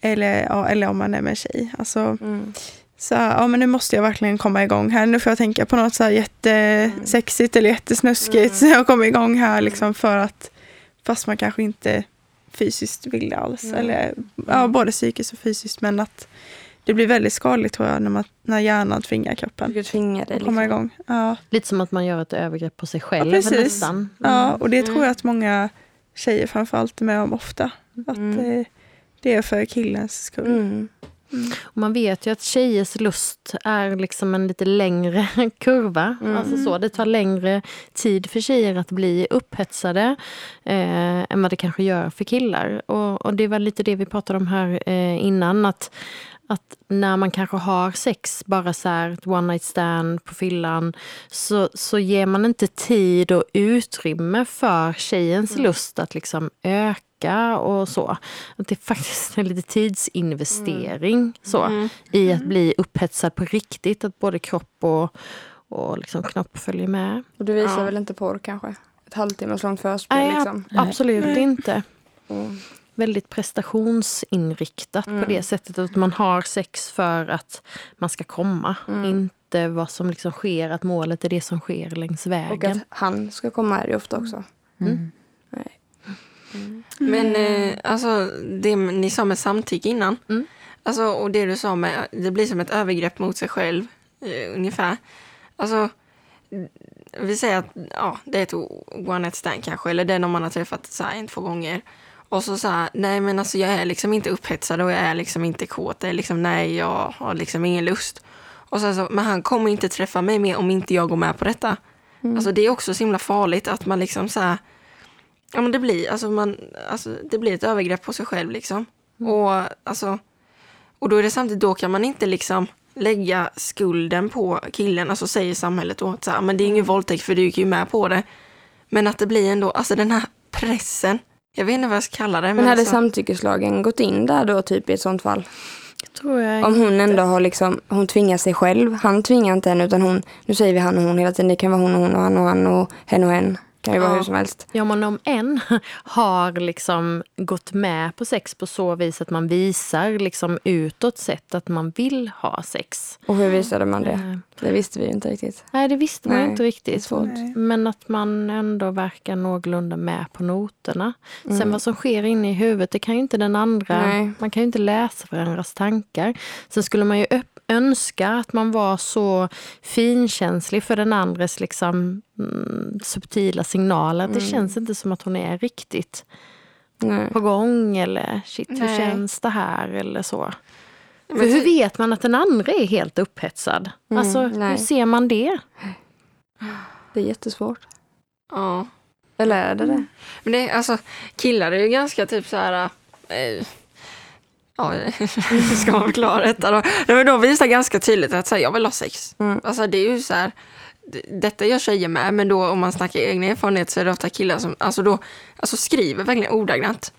eller, ja, eller om man är med en tjej. Alltså, Mm. så ja men nu måste jag verkligen komma igång här. Nu får jag tänka på något så här jättesexigt eller jättesnuskigt. Så jag kommer igång här liksom för att, fast man kanske inte fysiskt vill det alls. Eller ja, både psykiskt och fysiskt. Men att det blir väldigt skadligt tror jag när, man, när hjärnan tvingar kroppen Du tvingar dig att komma liksom. igång. Ja. Lite som att man gör ett övergrepp på sig själv Ja, precis. nästan. Ja, och det tror jag att många tjejer framförallt är med om ofta. Att Mm. det, det är för killens skull. Mm. Och man vet ju att tjejers lust är liksom en lite längre kurva. Mm. Alltså så, det tar längre tid för tjejer att bli upphetsade eh, än vad det kanske gör för killar. Och, och det var lite det vi pratade om här eh, innan. Att, att när man kanske har sex, bara så här ett one night stand på fyllan, så, så ger man inte tid och utrymme för tjejens lust att liksom öka och så. Att det faktiskt är lite tidsinvestering så, i att bli upphetsad på riktigt. Att både kropp och, och liksom knopp följer med. Och du visar Ja. väl inte porr kanske? Ett halvtimmes långt förspel Nej, liksom. Absolut inte. Mm. Väldigt prestationsinriktat på det sättet att man har sex för att man ska komma. Inte vad som liksom sker, att målet är det som sker längs Och vägen. att han ska komma är det ofta också. Mm. Nej. Men eh, alltså det ni sa med samtycke innan. Mm. Alltså, och det du sa med det blir som ett övergrepp mot sig själv. Eh, ungefär. Alltså, vi säger att ja, det är ett one night stand kanske, eller det är någon man har träffat så här en, två gånger. Och så här, nej men alltså jag är liksom inte upphetsad och jag är liksom inte kåt. Det är liksom, nej jag har liksom ingen lust. Och så, så men han kommer inte träffa mig mer om inte jag går med på detta. Alltså det är också så himla farligt att man liksom så här, ja men det blir, alltså man, alltså det blir ett övergrepp på sig själv liksom. Och alltså, och då är det samtidigt, då kan man inte liksom lägga skulden på killen, alltså säger samhället då att så här, men det är ingen våldtäkt för du gick ju med på det. Men att det blir ändå, alltså den här pressen, jag vet inte vad jag ska kalla det. Men hade alltså, samtyckeslagen gått in där då typ i ett sånt fall? Tror jag Om hon ändå har liksom, hon tvingar sig själv. Han tvingar inte henne utan hon, nu säger vi han och hon hela tiden. Det kan vara hon och hon och han och han och hen och hen. Kan ju vara Ja. hur som helst. Ja, men om en har liksom gått med på sex på så vis att man visar liksom utåt sett att man vill ha sex. Och hur visade man det? Eh, Det visste vi ju inte riktigt. Nej, det visste man Nej, inte riktigt. Men att man ändå verkar någorlunda med på noterna. Mm. Sen vad som sker inne i huvudet, det kan ju inte den andra... Nej. Man kan ju inte läsa varandras tankar. Sen skulle man ju önska att man var så finkänslig för den andres liksom, mm, subtila signaler. Att Det Mm. känns inte som att hon är riktigt Nej. på gång eller shit, hur Nej. känns det här eller så. men För hur ty- vet man att den andra är helt upphetsad? Mm, alltså, hur nej. ser man det? Det är jättesvårt. Ja. Eller är det det? Men det, är- alltså, killar är ju ganska typ så här... Eh, ja, hur ska man förklara detta då? Nej, men de visar ganska tydligt att så här, jag vill ha sex. Mm. Alltså det är ju så här... Detta gör tjejer med, men då om man snackar egna erfarenheter så är det ofta killar som alltså då, alltså skriver verkligen ordagrant.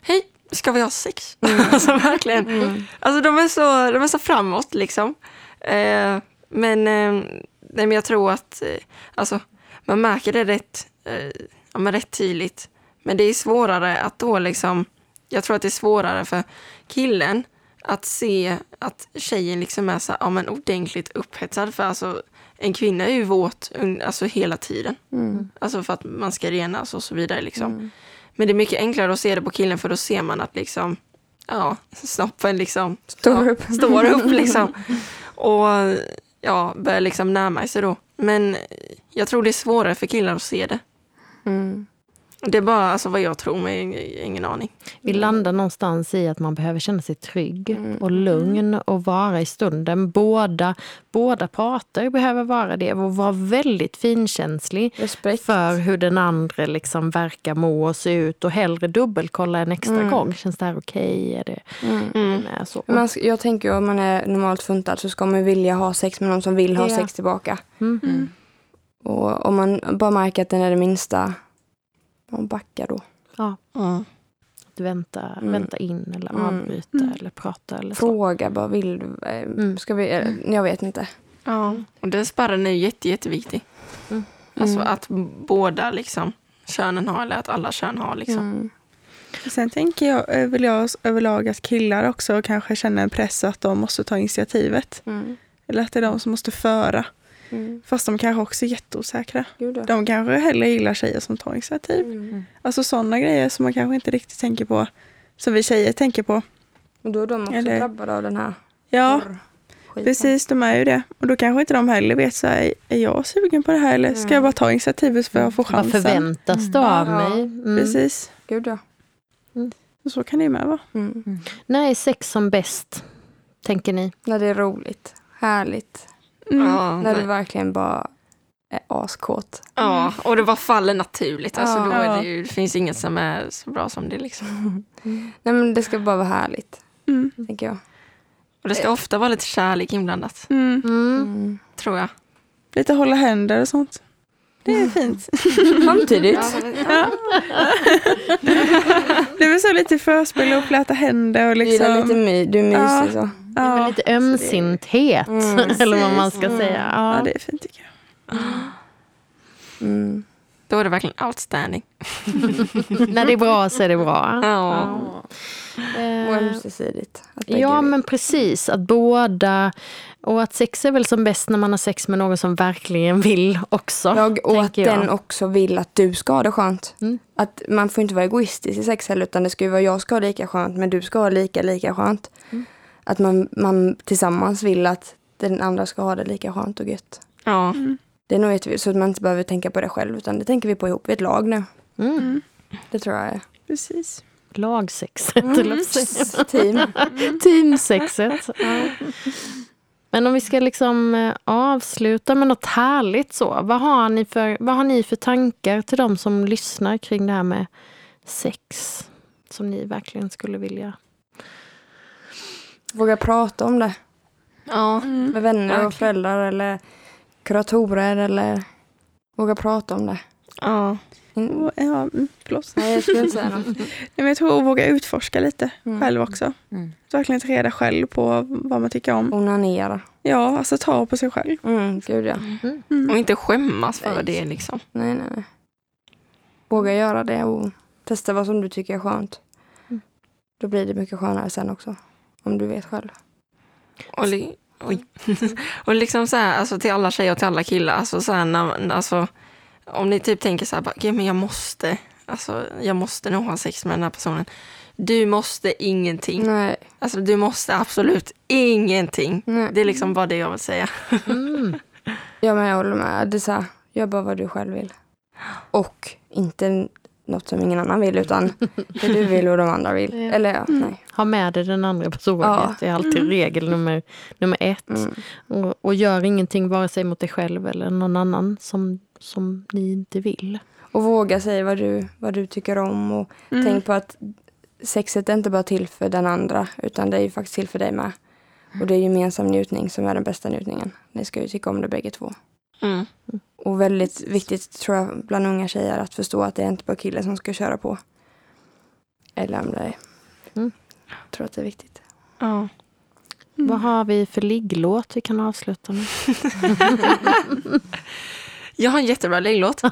Hej, ska vi ha sex? alltså verkligen. Alltså de är så, de är så framåt liksom. Eh, men, eh, men jag tror att eh, alltså, man märker det rätt, eh, ja, men rätt tydligt. Men det är svårare att då liksom, jag tror att det är svårare för killen att se att tjejen liksom är så ja, men ordentligt upphetsad. För alltså, en kvinna är ju våt alltså, hela tiden. Mm. Alltså för att man ska renas och så vidare. Liksom. Men det är mycket enklare att se det på killen för då ser man att liksom, ja, snoppen liksom Står upp. Står upp liksom. Och ja, börjar liksom närma sig då. Men jag tror det är svårare för killar att se det. Mm. Det är bara alltså, vad jag tror, men ingen aning. Vi landar någonstans i att man behöver känna sig trygg Mm. och lugn och vara i stunden. Båda, båda parter behöver vara det och vara väldigt finkänslig Respekt. för hur den andra liksom verkar må och se ut och hellre dubbelkolla en extra Mm. gång. Känns det här okej? Är det, Mm. Mm. är så? Man, ska- jag tänker om man är normalt funtad så ska man vilja ha sex med någon som vill ha Ja. sex tillbaka. Mm. Och om man bara märker att den är det minsta, man backar då. Ja, Mm. att vänta, Mm. vänta in eller Mm. avbryta eller prata eller så. Fråga bara, vill du? eh, Mm. Ska vi? eh, Jag vet inte. Ja, och den spärren är jätte, jätteviktig. Mm. Alltså Mm. att båda liksom, könen har, eller att alla kön har. Liksom. Mm. Sen tänker jag, eh, vill jag överlag att killar också kanske känner en press att de måste ta initiativet. Mm. Eller att det är de som måste föra. Mm. Fast de kanske också är jätteosäkra. De kanske hellre gillar tjejer som tar initiativ. Mm. Alltså sådana grejer som man kanske inte riktigt tänker på. Som vi tjejer tänker på. Och då är de också Eller- drabbade av den här Ja, precis. De är ju det. Och då kanske inte de heller vet så här, är jag sugen på det här eller ska jag bara ta initiativet för att få Vad chansen? förväntas det av mig? Mm. Precis. Gud ja. Och så kan det ju med vara. Mm. När är sex som bäst? Tänker ni? När det är roligt, härligt. Mm. Ja, När du nej. verkligen bara är askåt. ja, och det bara faller naturligt. Alltså, Ja. då är det, ju, det finns inget som är så bra som det. Liksom. Nej men det ska bara vara härligt, Mm. tänker jag. Och det ska ofta vara lite kärlek inblandat, Mm. Mm. Mm. tror jag. Lite hålla händer och sånt. Det är fint. Samtidigt. Ja, Det är väl så lite förspel och fläta händer och Du gillar lite liksom. my, du är mysig Ja. så. Det är väl lite ömsinthet, Mm. eller vad man ska Precis. säga. Ja, Ja. det är fint tycker jag. Mm. Då är det verkligen outstanding. När det är bra så är det bra. Ja. Och Eh, ömsesidigt. Ja, men precis. Att båda... Och att sex är väl som bäst när man har sex med någon som verkligen vill också. Jag, och att jag. den också vill att du ska ha det skönt. Mm. Att man får inte vara egoistisk i sex heller utan det ska ju vara jag ska ha lika skönt men du ska ha lika, lika skönt. Mm. Att man, man tillsammans vill att den andra ska ha det lika skönt och gött. Ja. Mm. Det är nog jätteviktigt så att man inte behöver tänka på det själv utan det tänker vi på ihop. Vi är ett lag nu. Mm. Det tror jag är. Precis. Lagsexet, Mm. Team. Teamsexet. Ja. Men om vi ska liksom eh, avsluta med något härligt så. Vad har, ni för, vad har ni för tankar till de som lyssnar kring det här med sex? Som ni verkligen skulle vilja... Våga prata om det. Ja, Med vänner och föräldrar eller kuratorer eller våga prata om det. ja. In- Och, Ja, mm, förlåt. Nej, jag skulle inte säga något. Nej, men jag tror att våga utforska lite Mm. själv också. Mm. Att verkligen ta reda själv på vad man tycker om. Onanera. Ja, alltså ta på sig själv. Mm, gud ja. Mm. Och inte skämmas för Nej. det liksom. Nej, nej, nej. Våga göra det och testa vad som du tycker är skönt. Mm. Då blir det mycket skönare sen också. Om du vet själv. Och, li- oj. och liksom så här, alltså till alla tjejer och till alla killar, alltså så här, när, alltså, om ni typ tänker så här, bara, "Gud, men jag måste, alltså, jag måste nog ha sex med den här personen. Du måste ingenting. Nej. Alltså du måste absolut ingenting. nej. Det är liksom bara det jag vill säga. Mm. Ja, men jag håller med. Det är så här, gör bara vad du själv vill. Och inte något som ingen annan vill, utan det du vill och de andra vill. Ja. Eller ja, nej. Ha med dig den andra tåget. Ja. Det är alltid regel nummer, nummer ett. Mm. Och, och gör ingenting vare sig mot dig själv eller någon annan som, som ni inte vill. Och våga säga vad du, vad du tycker om. Och Mm. tänk på att sexet är inte bara till för den andra, utan det är ju faktiskt till för dig med. Och det är gemensam njutning som är den bästa njutningen. Ni ska ju tycka om det bägge två. Mm. Och väldigt viktigt tror jag bland unga tjejer att förstå att det är inte bara killen som ska köra på. Eller om det är. Mm. Jag tror att det är viktigt. Ja. Vad har vi för ligglåt vi kan avsluta med? Jag har en jättebra ligglåt.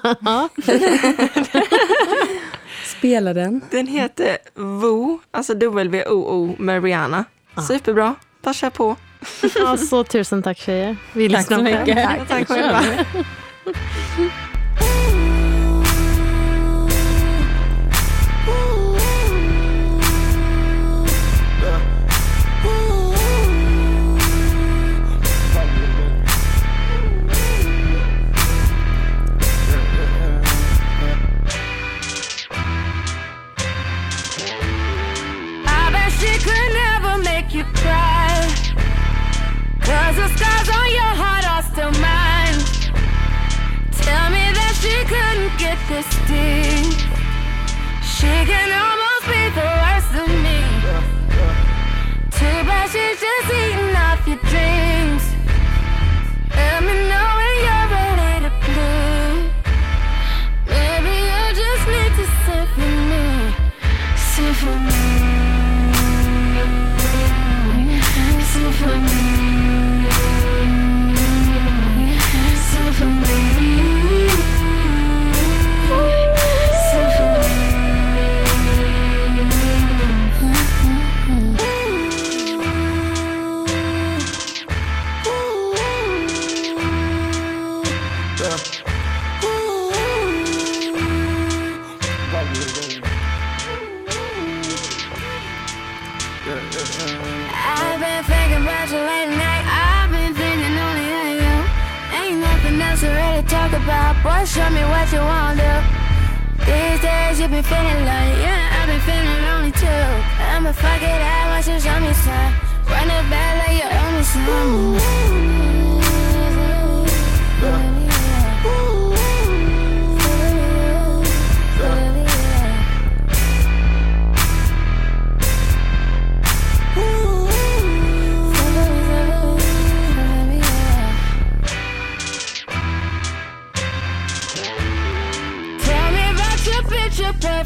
Spela den. Den heter Woo, alltså W-O-O med Rihanna. Superbra, bara kör på. Alltså, tusen tack tjejer. Vi Tack så lyssnar mycket. Tack själva. 我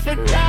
for now.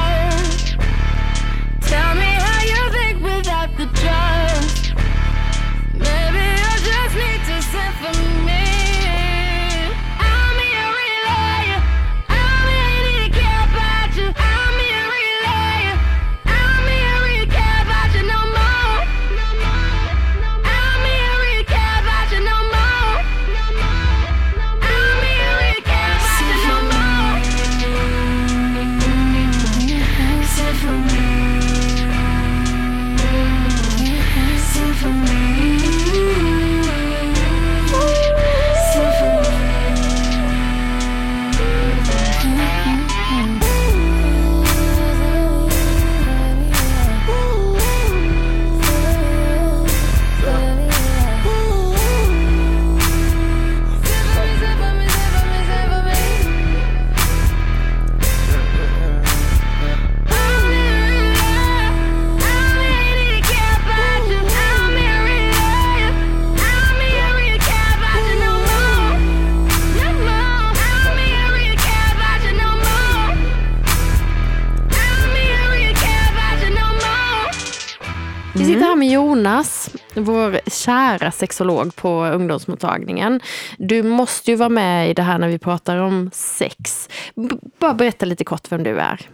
Sexolog på ungdomsmottagningen. Du måste ju vara med i det här när vi pratar om sex. B bara berätta lite kort vem du är.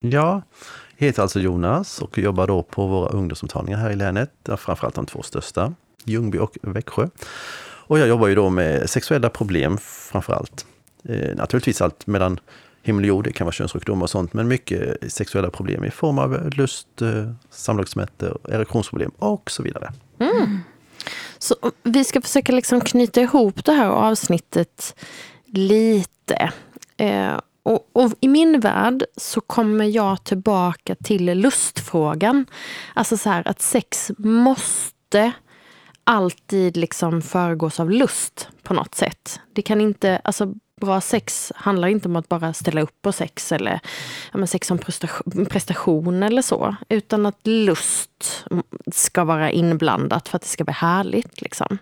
Ja, jag heter alltså Jonas och jobbar då på våra ungdomsmottagningar här i länet, framförallt de två största, Ljungby och Växjö. Och jag jobbar ju då med sexuella problem framför allt. Eh, naturligtvis allt mellan himmel och jord, det kan vara könssjukdomar och sånt, men mycket sexuella problem i form av lust, eh, samlagsmätte, erektionsproblem och så vidare. Mm. Så mm, vi ska försöka liksom knyta ihop det här avsnittet lite. Eh, och, och, i min värld så kommer jag tillbaka till lustfrågan. Alltså så här att sex måste alltid liksom föregås av lust på något sätt. Det kan inte, alltså bra sex handlar inte om att bara ställa upp på sex eller ja, sex som prestation, prestation eller så. Utan att lust ska vara inblandat för att det ska bli härligt. Liksom.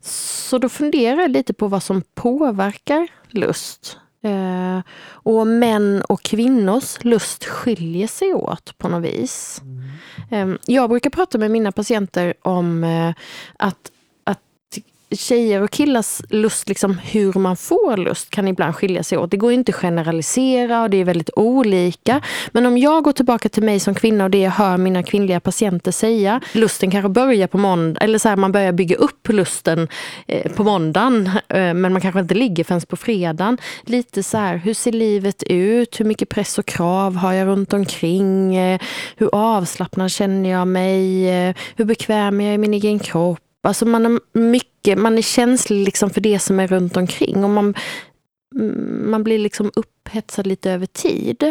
Så då funderar jag lite på vad som påverkar lust. Eh, och män och kvinnors lust skiljer sig åt på något vis. Eh, jag brukar prata med mina patienter om eh, att tjejer och killars lust, liksom hur man får lust, kan ibland skilja sig åt. Det går inte att generalisera och det är väldigt olika. Men om jag går tillbaka till mig som kvinna och det jag hör mina kvinnliga patienter säga, lusten kanske börjar på måndag, eller så här, man börjar bygga upp lusten eh, på måndagen, eh, men man kanske inte ligger förrän på fredagen. Lite så här, hur ser livet ut? Hur mycket press och krav har jag runt omkring? Eh, hur avslappnad känner jag mig? Eh, hur bekväm är jag i min egen kropp? Alltså man är mycket, man är känslig liksom för det som är runt omkring och man, man blir liksom upphetsad lite över tid.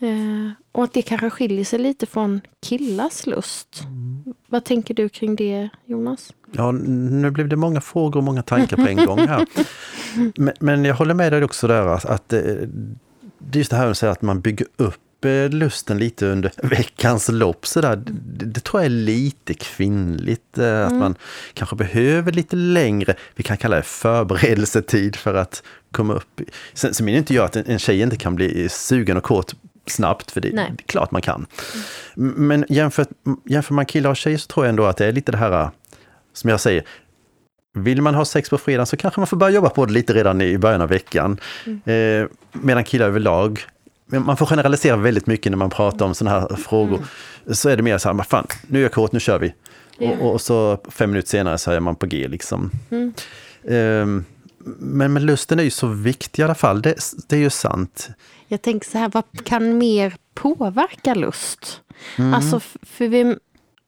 Eh, och att det kanske skiljer sig lite från killars lust. Mm. Vad tänker du kring det, Jonas? Ja, nu blev det många frågor och många tankar på en gång här. Men, men, jag håller med dig också där att, att eh, det är just det här att man bygger upp lusten lite under veckans lopp. Så där. Det, det tror jag är lite kvinnligt. Eh, att mm. man kanske behöver lite längre, vi kan kalla det förberedelsetid för att komma upp. Sen, sen menar inte jag att en, en tjej inte kan bli sugen och kåt snabbt, för det, det är klart man kan. Mm. Men jämfört, jämför man killar och tjejer så tror jag ändå att det är lite det här, som jag säger, vill man ha sex på fredag så kanske man får börja jobba på det lite redan i början av veckan. Mm. Eh, medan killar överlag man får generalisera väldigt mycket när man pratar om sådana här frågor. Mm. Så är det mer så här, fan, nu är jag kåt, nu kör vi. Yeah. Och, och, så fem minuter senare så är man på G liksom. Mm. Um, men, men lusten är ju så viktig i alla fall, det, det, är ju sant. Jag tänker så här, vad kan mer påverka lust? Mm. Alltså, för vi,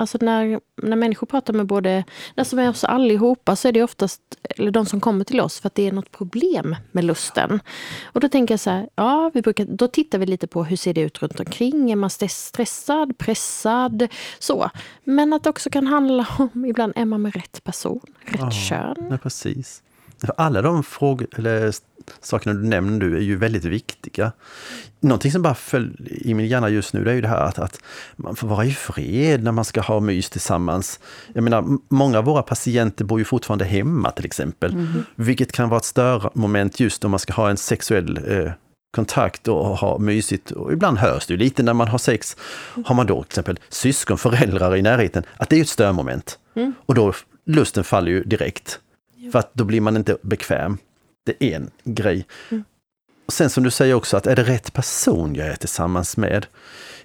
Alltså när, när människor pratar med både, alltså med oss allihopa så är det oftast, eller de som kommer till oss för att det är något problem med lusten. Och då tänker jag så här, ja, vi brukar, då tittar vi lite på hur ser det ut runt omkring. Är man stressad, pressad, så. Men att det också kan handla om, ibland är man med rätt person, rätt ja, kön. Ja, precis. Alla de frågor, eller sakerna du nämner nu är ju väldigt viktiga. Någonting som bara föll i min hjärna just nu det är ju det här att, att man får vara i fred när man ska ha mys tillsammans. Jag menar, många av våra patienter bor ju fortfarande hemma till exempel. Mm. Vilket kan vara ett störmoment just om man ska ha en sexuell eh, kontakt och ha mysigt. Och ibland hörs det ju lite när man har sex. Har man då till exempel syskon, föräldrar i närheten, att det är ett störmoment. Mm. Och då lusten faller ju direkt. För att då blir man inte bekväm. Det är en grej. Mm. Och sen som du säger också, att är det rätt person jag är tillsammans med?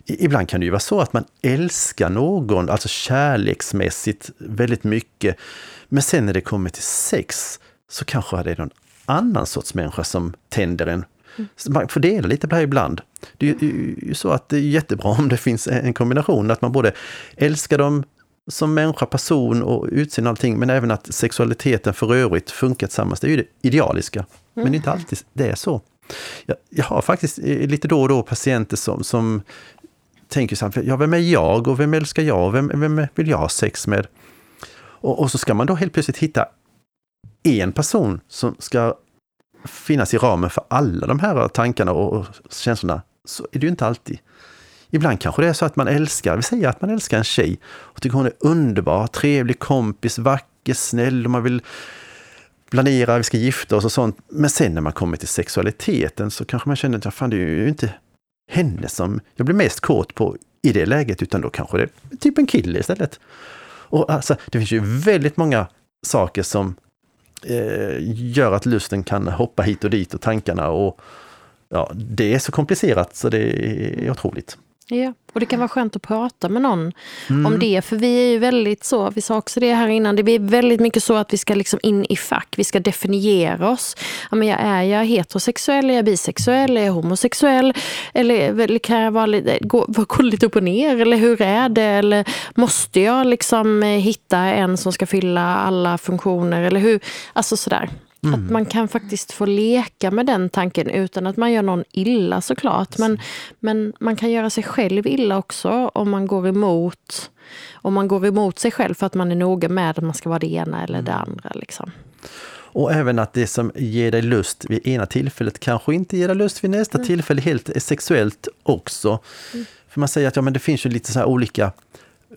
Ibland kan det ju vara så att man älskar någon, alltså kärleksmässigt, väldigt mycket. Men sen när det kommer till sex så kanske det är någon annan sorts människa som tänder en. Så man får dela lite på det här ibland. Det är ju så att det är jättebra om det finns en kombination, att man både älskar dem som människa, person och utseende och allting, men även att sexualiteten för övrigt funkar tillsammans. Det är ju det idealiska. Mm. Men det är inte alltid det är så. Jag, jag har faktiskt eh, lite då och då patienter som, som tänker så här, ja, vem är jag och vem älskar jag och vem, vem vill jag ha sex med? Och, och så ska man då helt plötsligt hitta en person som ska finnas i ramen för alla de här tankarna och, och känslorna. Så är det ju inte alltid. Ibland kanske det är så att man älskar, vi säger att man älskar en tjej och tycker hon är underbar, trevlig kompis, vacker, snäll och man vill planera, vi ska gifta oss och sånt. Men sen när man kommer till sexualiteten så kanske man känner att fan, det är ju inte henne som jag blir mest kåt på i det läget, utan då kanske det är typ en kille istället. Och alltså, det finns ju väldigt många saker som eh, gör att lusten kan hoppa hit och dit och tankarna och ja, det är så komplicerat så det är otroligt. Ja, och det kan vara skönt att prata med någon om det. För vi är ju väldigt så, vi sa också det här innan, det blir väldigt mycket så att vi ska liksom in i fack, vi ska definiera oss. Ja, men jag är jag heterosexuell, är jag bisexuell, är jag homosexuell? Eller, eller kan jag vara gå, gå lite upp och ner? Eller hur är det? Eller måste jag liksom eh, hitta en som ska fylla alla funktioner? Eller hur? Alltså sådär. Att man kan faktiskt få leka med den tanken utan att man gör någon illa såklart. Men, men man kan göra sig själv illa också om man går emot om man går emot sig själv för att man är noga med att man ska vara det ena eller det andra. Liksom. Och även att det som ger dig lust vid ena tillfället kanske inte ger dig lust vid nästa tillfälle helt sexuellt också. För man säger att ja, men det finns ju lite så här olika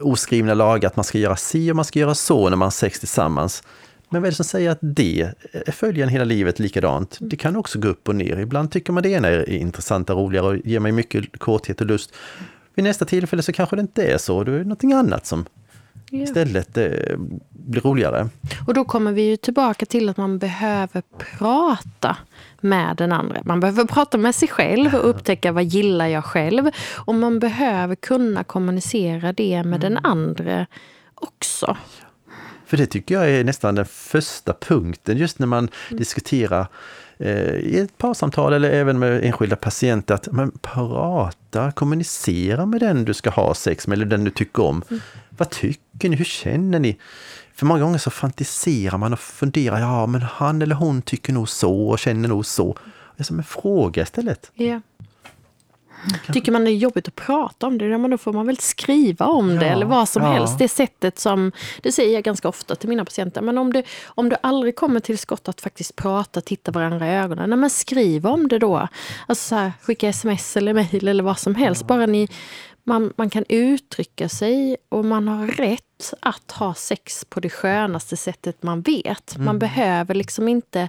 oskrivna lagar att man ska göra si och man ska göra så när man har sex tillsammans. Men vad är det som säger att det följer en hela livet likadant? Det kan också gå upp och ner. Ibland tycker man det ena är intressanta, roligare och ger mig mycket korthet och lust. Vid nästa tillfälle så kanske det inte är så. Då är det någonting annat som istället eh, blir roligare. Och då kommer vi ju tillbaka till att man behöver prata med den andra. Man behöver prata med sig själv och upptäcka vad gillar jag själv. Och man behöver kunna kommunicera det med den andra också. För det tycker jag är nästan den första punkten, just när man diskuterar eh, i ett parsamtal eller även med enskilda patienter, att man prata, kommunicera med den du ska ha sex med, eller den du tycker om. Vad tycker ni? Hur känner ni? För många gånger så fantiserar man och funderar, ja men han eller hon tycker nog så och känner nog så. Det är som en fråga istället. Ja. Tycker man det är jobbigt att prata om det, ja, då får man väl skriva om det Ja, eller vad som ja. helst. Det sättet som, det säger jag ganska ofta till mina patienter, men om du, om du aldrig kommer till skott att faktiskt prata, titta varandra i ögonen, nej, men skriv om det då. Alltså så här, skicka sms eller mejl eller vad som helst. Bara ni, man, man kan uttrycka sig och man har rätt att ha sex på det skönaste sättet man vet. Man behöver liksom inte,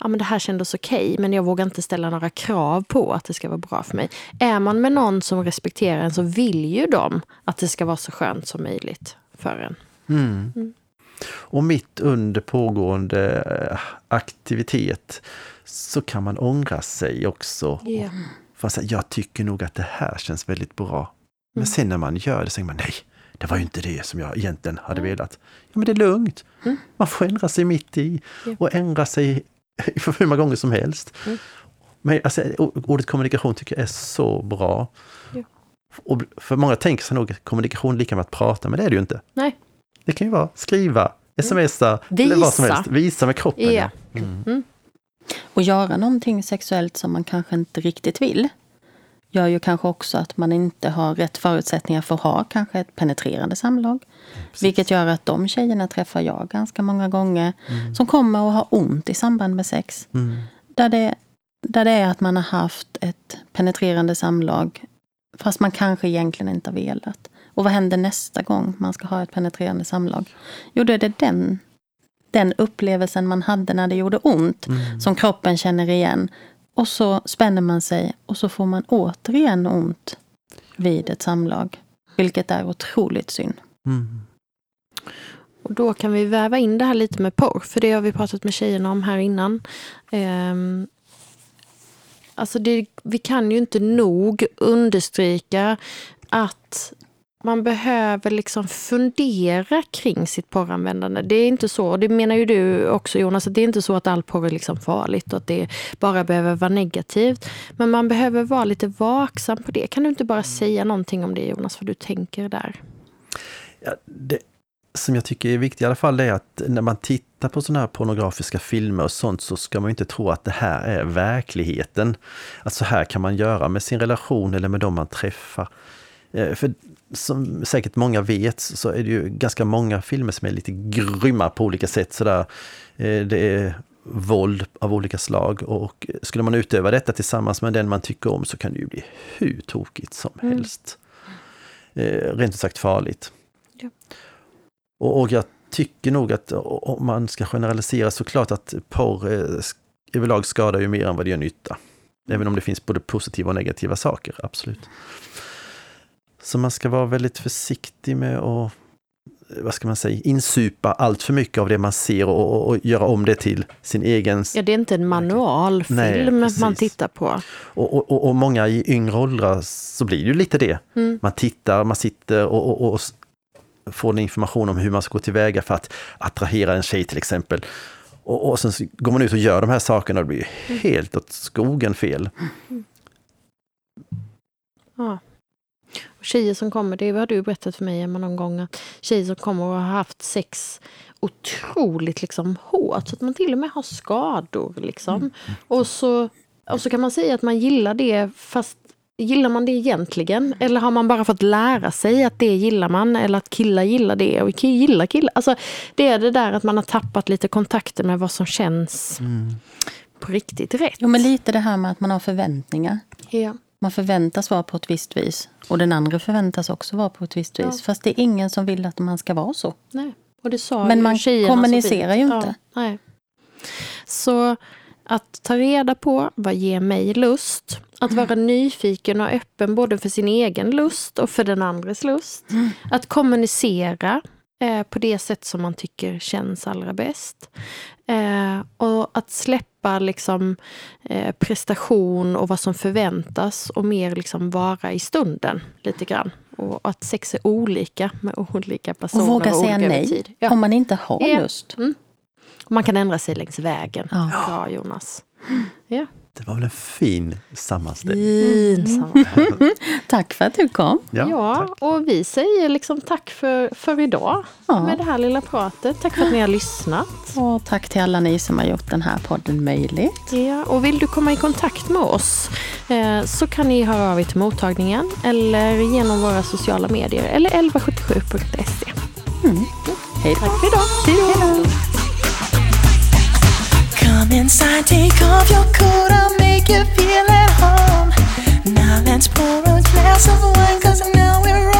ja men det här kändes okej, men jag vågar inte ställa några krav på att det ska vara bra för mig. Är man med någon som respekterar en så vill ju de att det ska vara så skönt som möjligt för en. Och mitt under pågående eh, aktivitet så kan man ångra sig också. Att säga, jag tycker nog att det här känns väldigt bra. Men sen när man gör det så säger man nej, det var ju inte det som jag egentligen hade velat. Ja, men det är lugnt. Man får ändra sig mitt i och ändra sig för hur många gånger som helst. Men alltså, ordet kommunikation tycker jag är så bra. Ja. Och för många tänker sig nog att kommunikation är lika med att prata, men det är det ju inte. Nej. Det kan ju vara skriva, smsa eller vad som Visa. helst. Visa med kroppen. Ja. Och göra någonting sexuellt som man kanske inte riktigt vill gör ju kanske också att man inte har rätt förutsättningar för att ha kanske ett penetrerande samlag. Vilket gör att de tjejerna träffar jag ganska många gånger som kommer att ha ont i samband med sex. Där, det, där det är att man har haft ett penetrerande samlag fast man kanske egentligen inte har velat. Och vad händer nästa gång man ska ha ett penetrerande samlag? Jo, då är det den den upplevelsen man hade när det gjorde ont, som kroppen känner igen. Och så spänner man sig och så får man återigen ont vid ett samlag. Vilket är otroligt synd. Mm. Och då kan vi väva in det här lite med porr, för det har vi pratat med tjejerna om här innan. Ehm, alltså det, vi kan ju inte nog understryka att man behöver liksom fundera kring sitt porranvändande. Det är inte så, och det menar ju du också Jonas, att det är inte så att all porr är liksom farligt och att det bara behöver vara negativt. Men man behöver vara lite vaksam på det. Kan du inte bara säga någonting om det Jonas, vad du tänker där? Ja, det som jag tycker är viktigt i alla fall är att när man tittar på sådana här pornografiska filmer och sånt så ska man inte tro att det här är verkligheten. Att så här kan man göra med sin relation eller med dem man träffar. Eh, för som säkert många vet så är det ju ganska många filmer som är lite grymma på olika sätt. Sådär. Eh, Det är våld av olika slag och skulle man utöva detta tillsammans med den man tycker om så kan det ju bli hur tokigt som helst. Eh, Rent ut sagt farligt. Ja. Och, och jag tycker nog att om man ska generalisera så klart att porr eh, överlag skadar ju mer än vad det gör nytta. Även om det finns både positiva och negativa saker, absolut. Så man ska vara väldigt försiktig med att vad ska man säga, insupa allt för mycket av det man ser och, och, och göra om det till sin egen... Ja, det är inte en manualfilm Nej, man tittar på. Och, och, och, många i yngre åldrar så blir det ju lite det. Mm. Man tittar, man sitter och, får information om hur man ska gå tillväga för att attrahera en tjej till exempel. Och, och sen går man ut och gör de här sakerna och det blir Mm. helt åt skogen fel. Ja. Och tjejer som kommer, det har du berättat för mig Emma någon gång, att tjejer som kommer och har haft sex otroligt liksom hårt, så att man till och med har skador. Liksom. Och, så, och så kan man säga att man gillar det, fast gillar man det egentligen? Eller har man bara fått lära sig att det gillar man, eller att killar gillar det och gillar killar? Alltså, det är det där att man har tappat lite kontakten med vad som känns på riktigt rätt. Jo, men lite det här med att man har förväntningar. Ja. Man förväntas vara på ett visst vis. Och den andra förväntas också vara på ett visst vis. Ja. Fast det är ingen som vill att man ska vara så. Nej. Och det sa Men man kommunicerar ju inte. Ja, nej. Så att ta reda på vad ger mig lust. Att vara nyfiken och öppen både för sin egen lust och för den andres lust. Att kommunicera eh, på det sätt som man tycker känns allra bäst. Eh, och att släppa liksom, eh, prestation och vad som förväntas och mer liksom vara i stunden lite grann. Och att sex är olika med olika personer Och våga och säga nej. Ja. om man inte har Ja. lust. Man kan ändra sig längs vägen. Ja. Bra Jonas. Ja. Det var väl en fin sammanställning. Fin sammanhang. Tack för att du kom. Ja, tack. och vi säger liksom tack för, för idag Ja. med det här lilla pratet. Tack för att ni har lyssnat. Och tack till alla ni som har gjort den här podden möjlig. Ja, och vill du komma i kontakt med oss eh, så kan ni höra av er till mottagningen eller genom våra sociala medier eller 1177.se. Hej då. Tack för idag. Hej då! Come inside, take off your coat, I'll make you feel at home. Now let's pour a glass of wine, cause now we're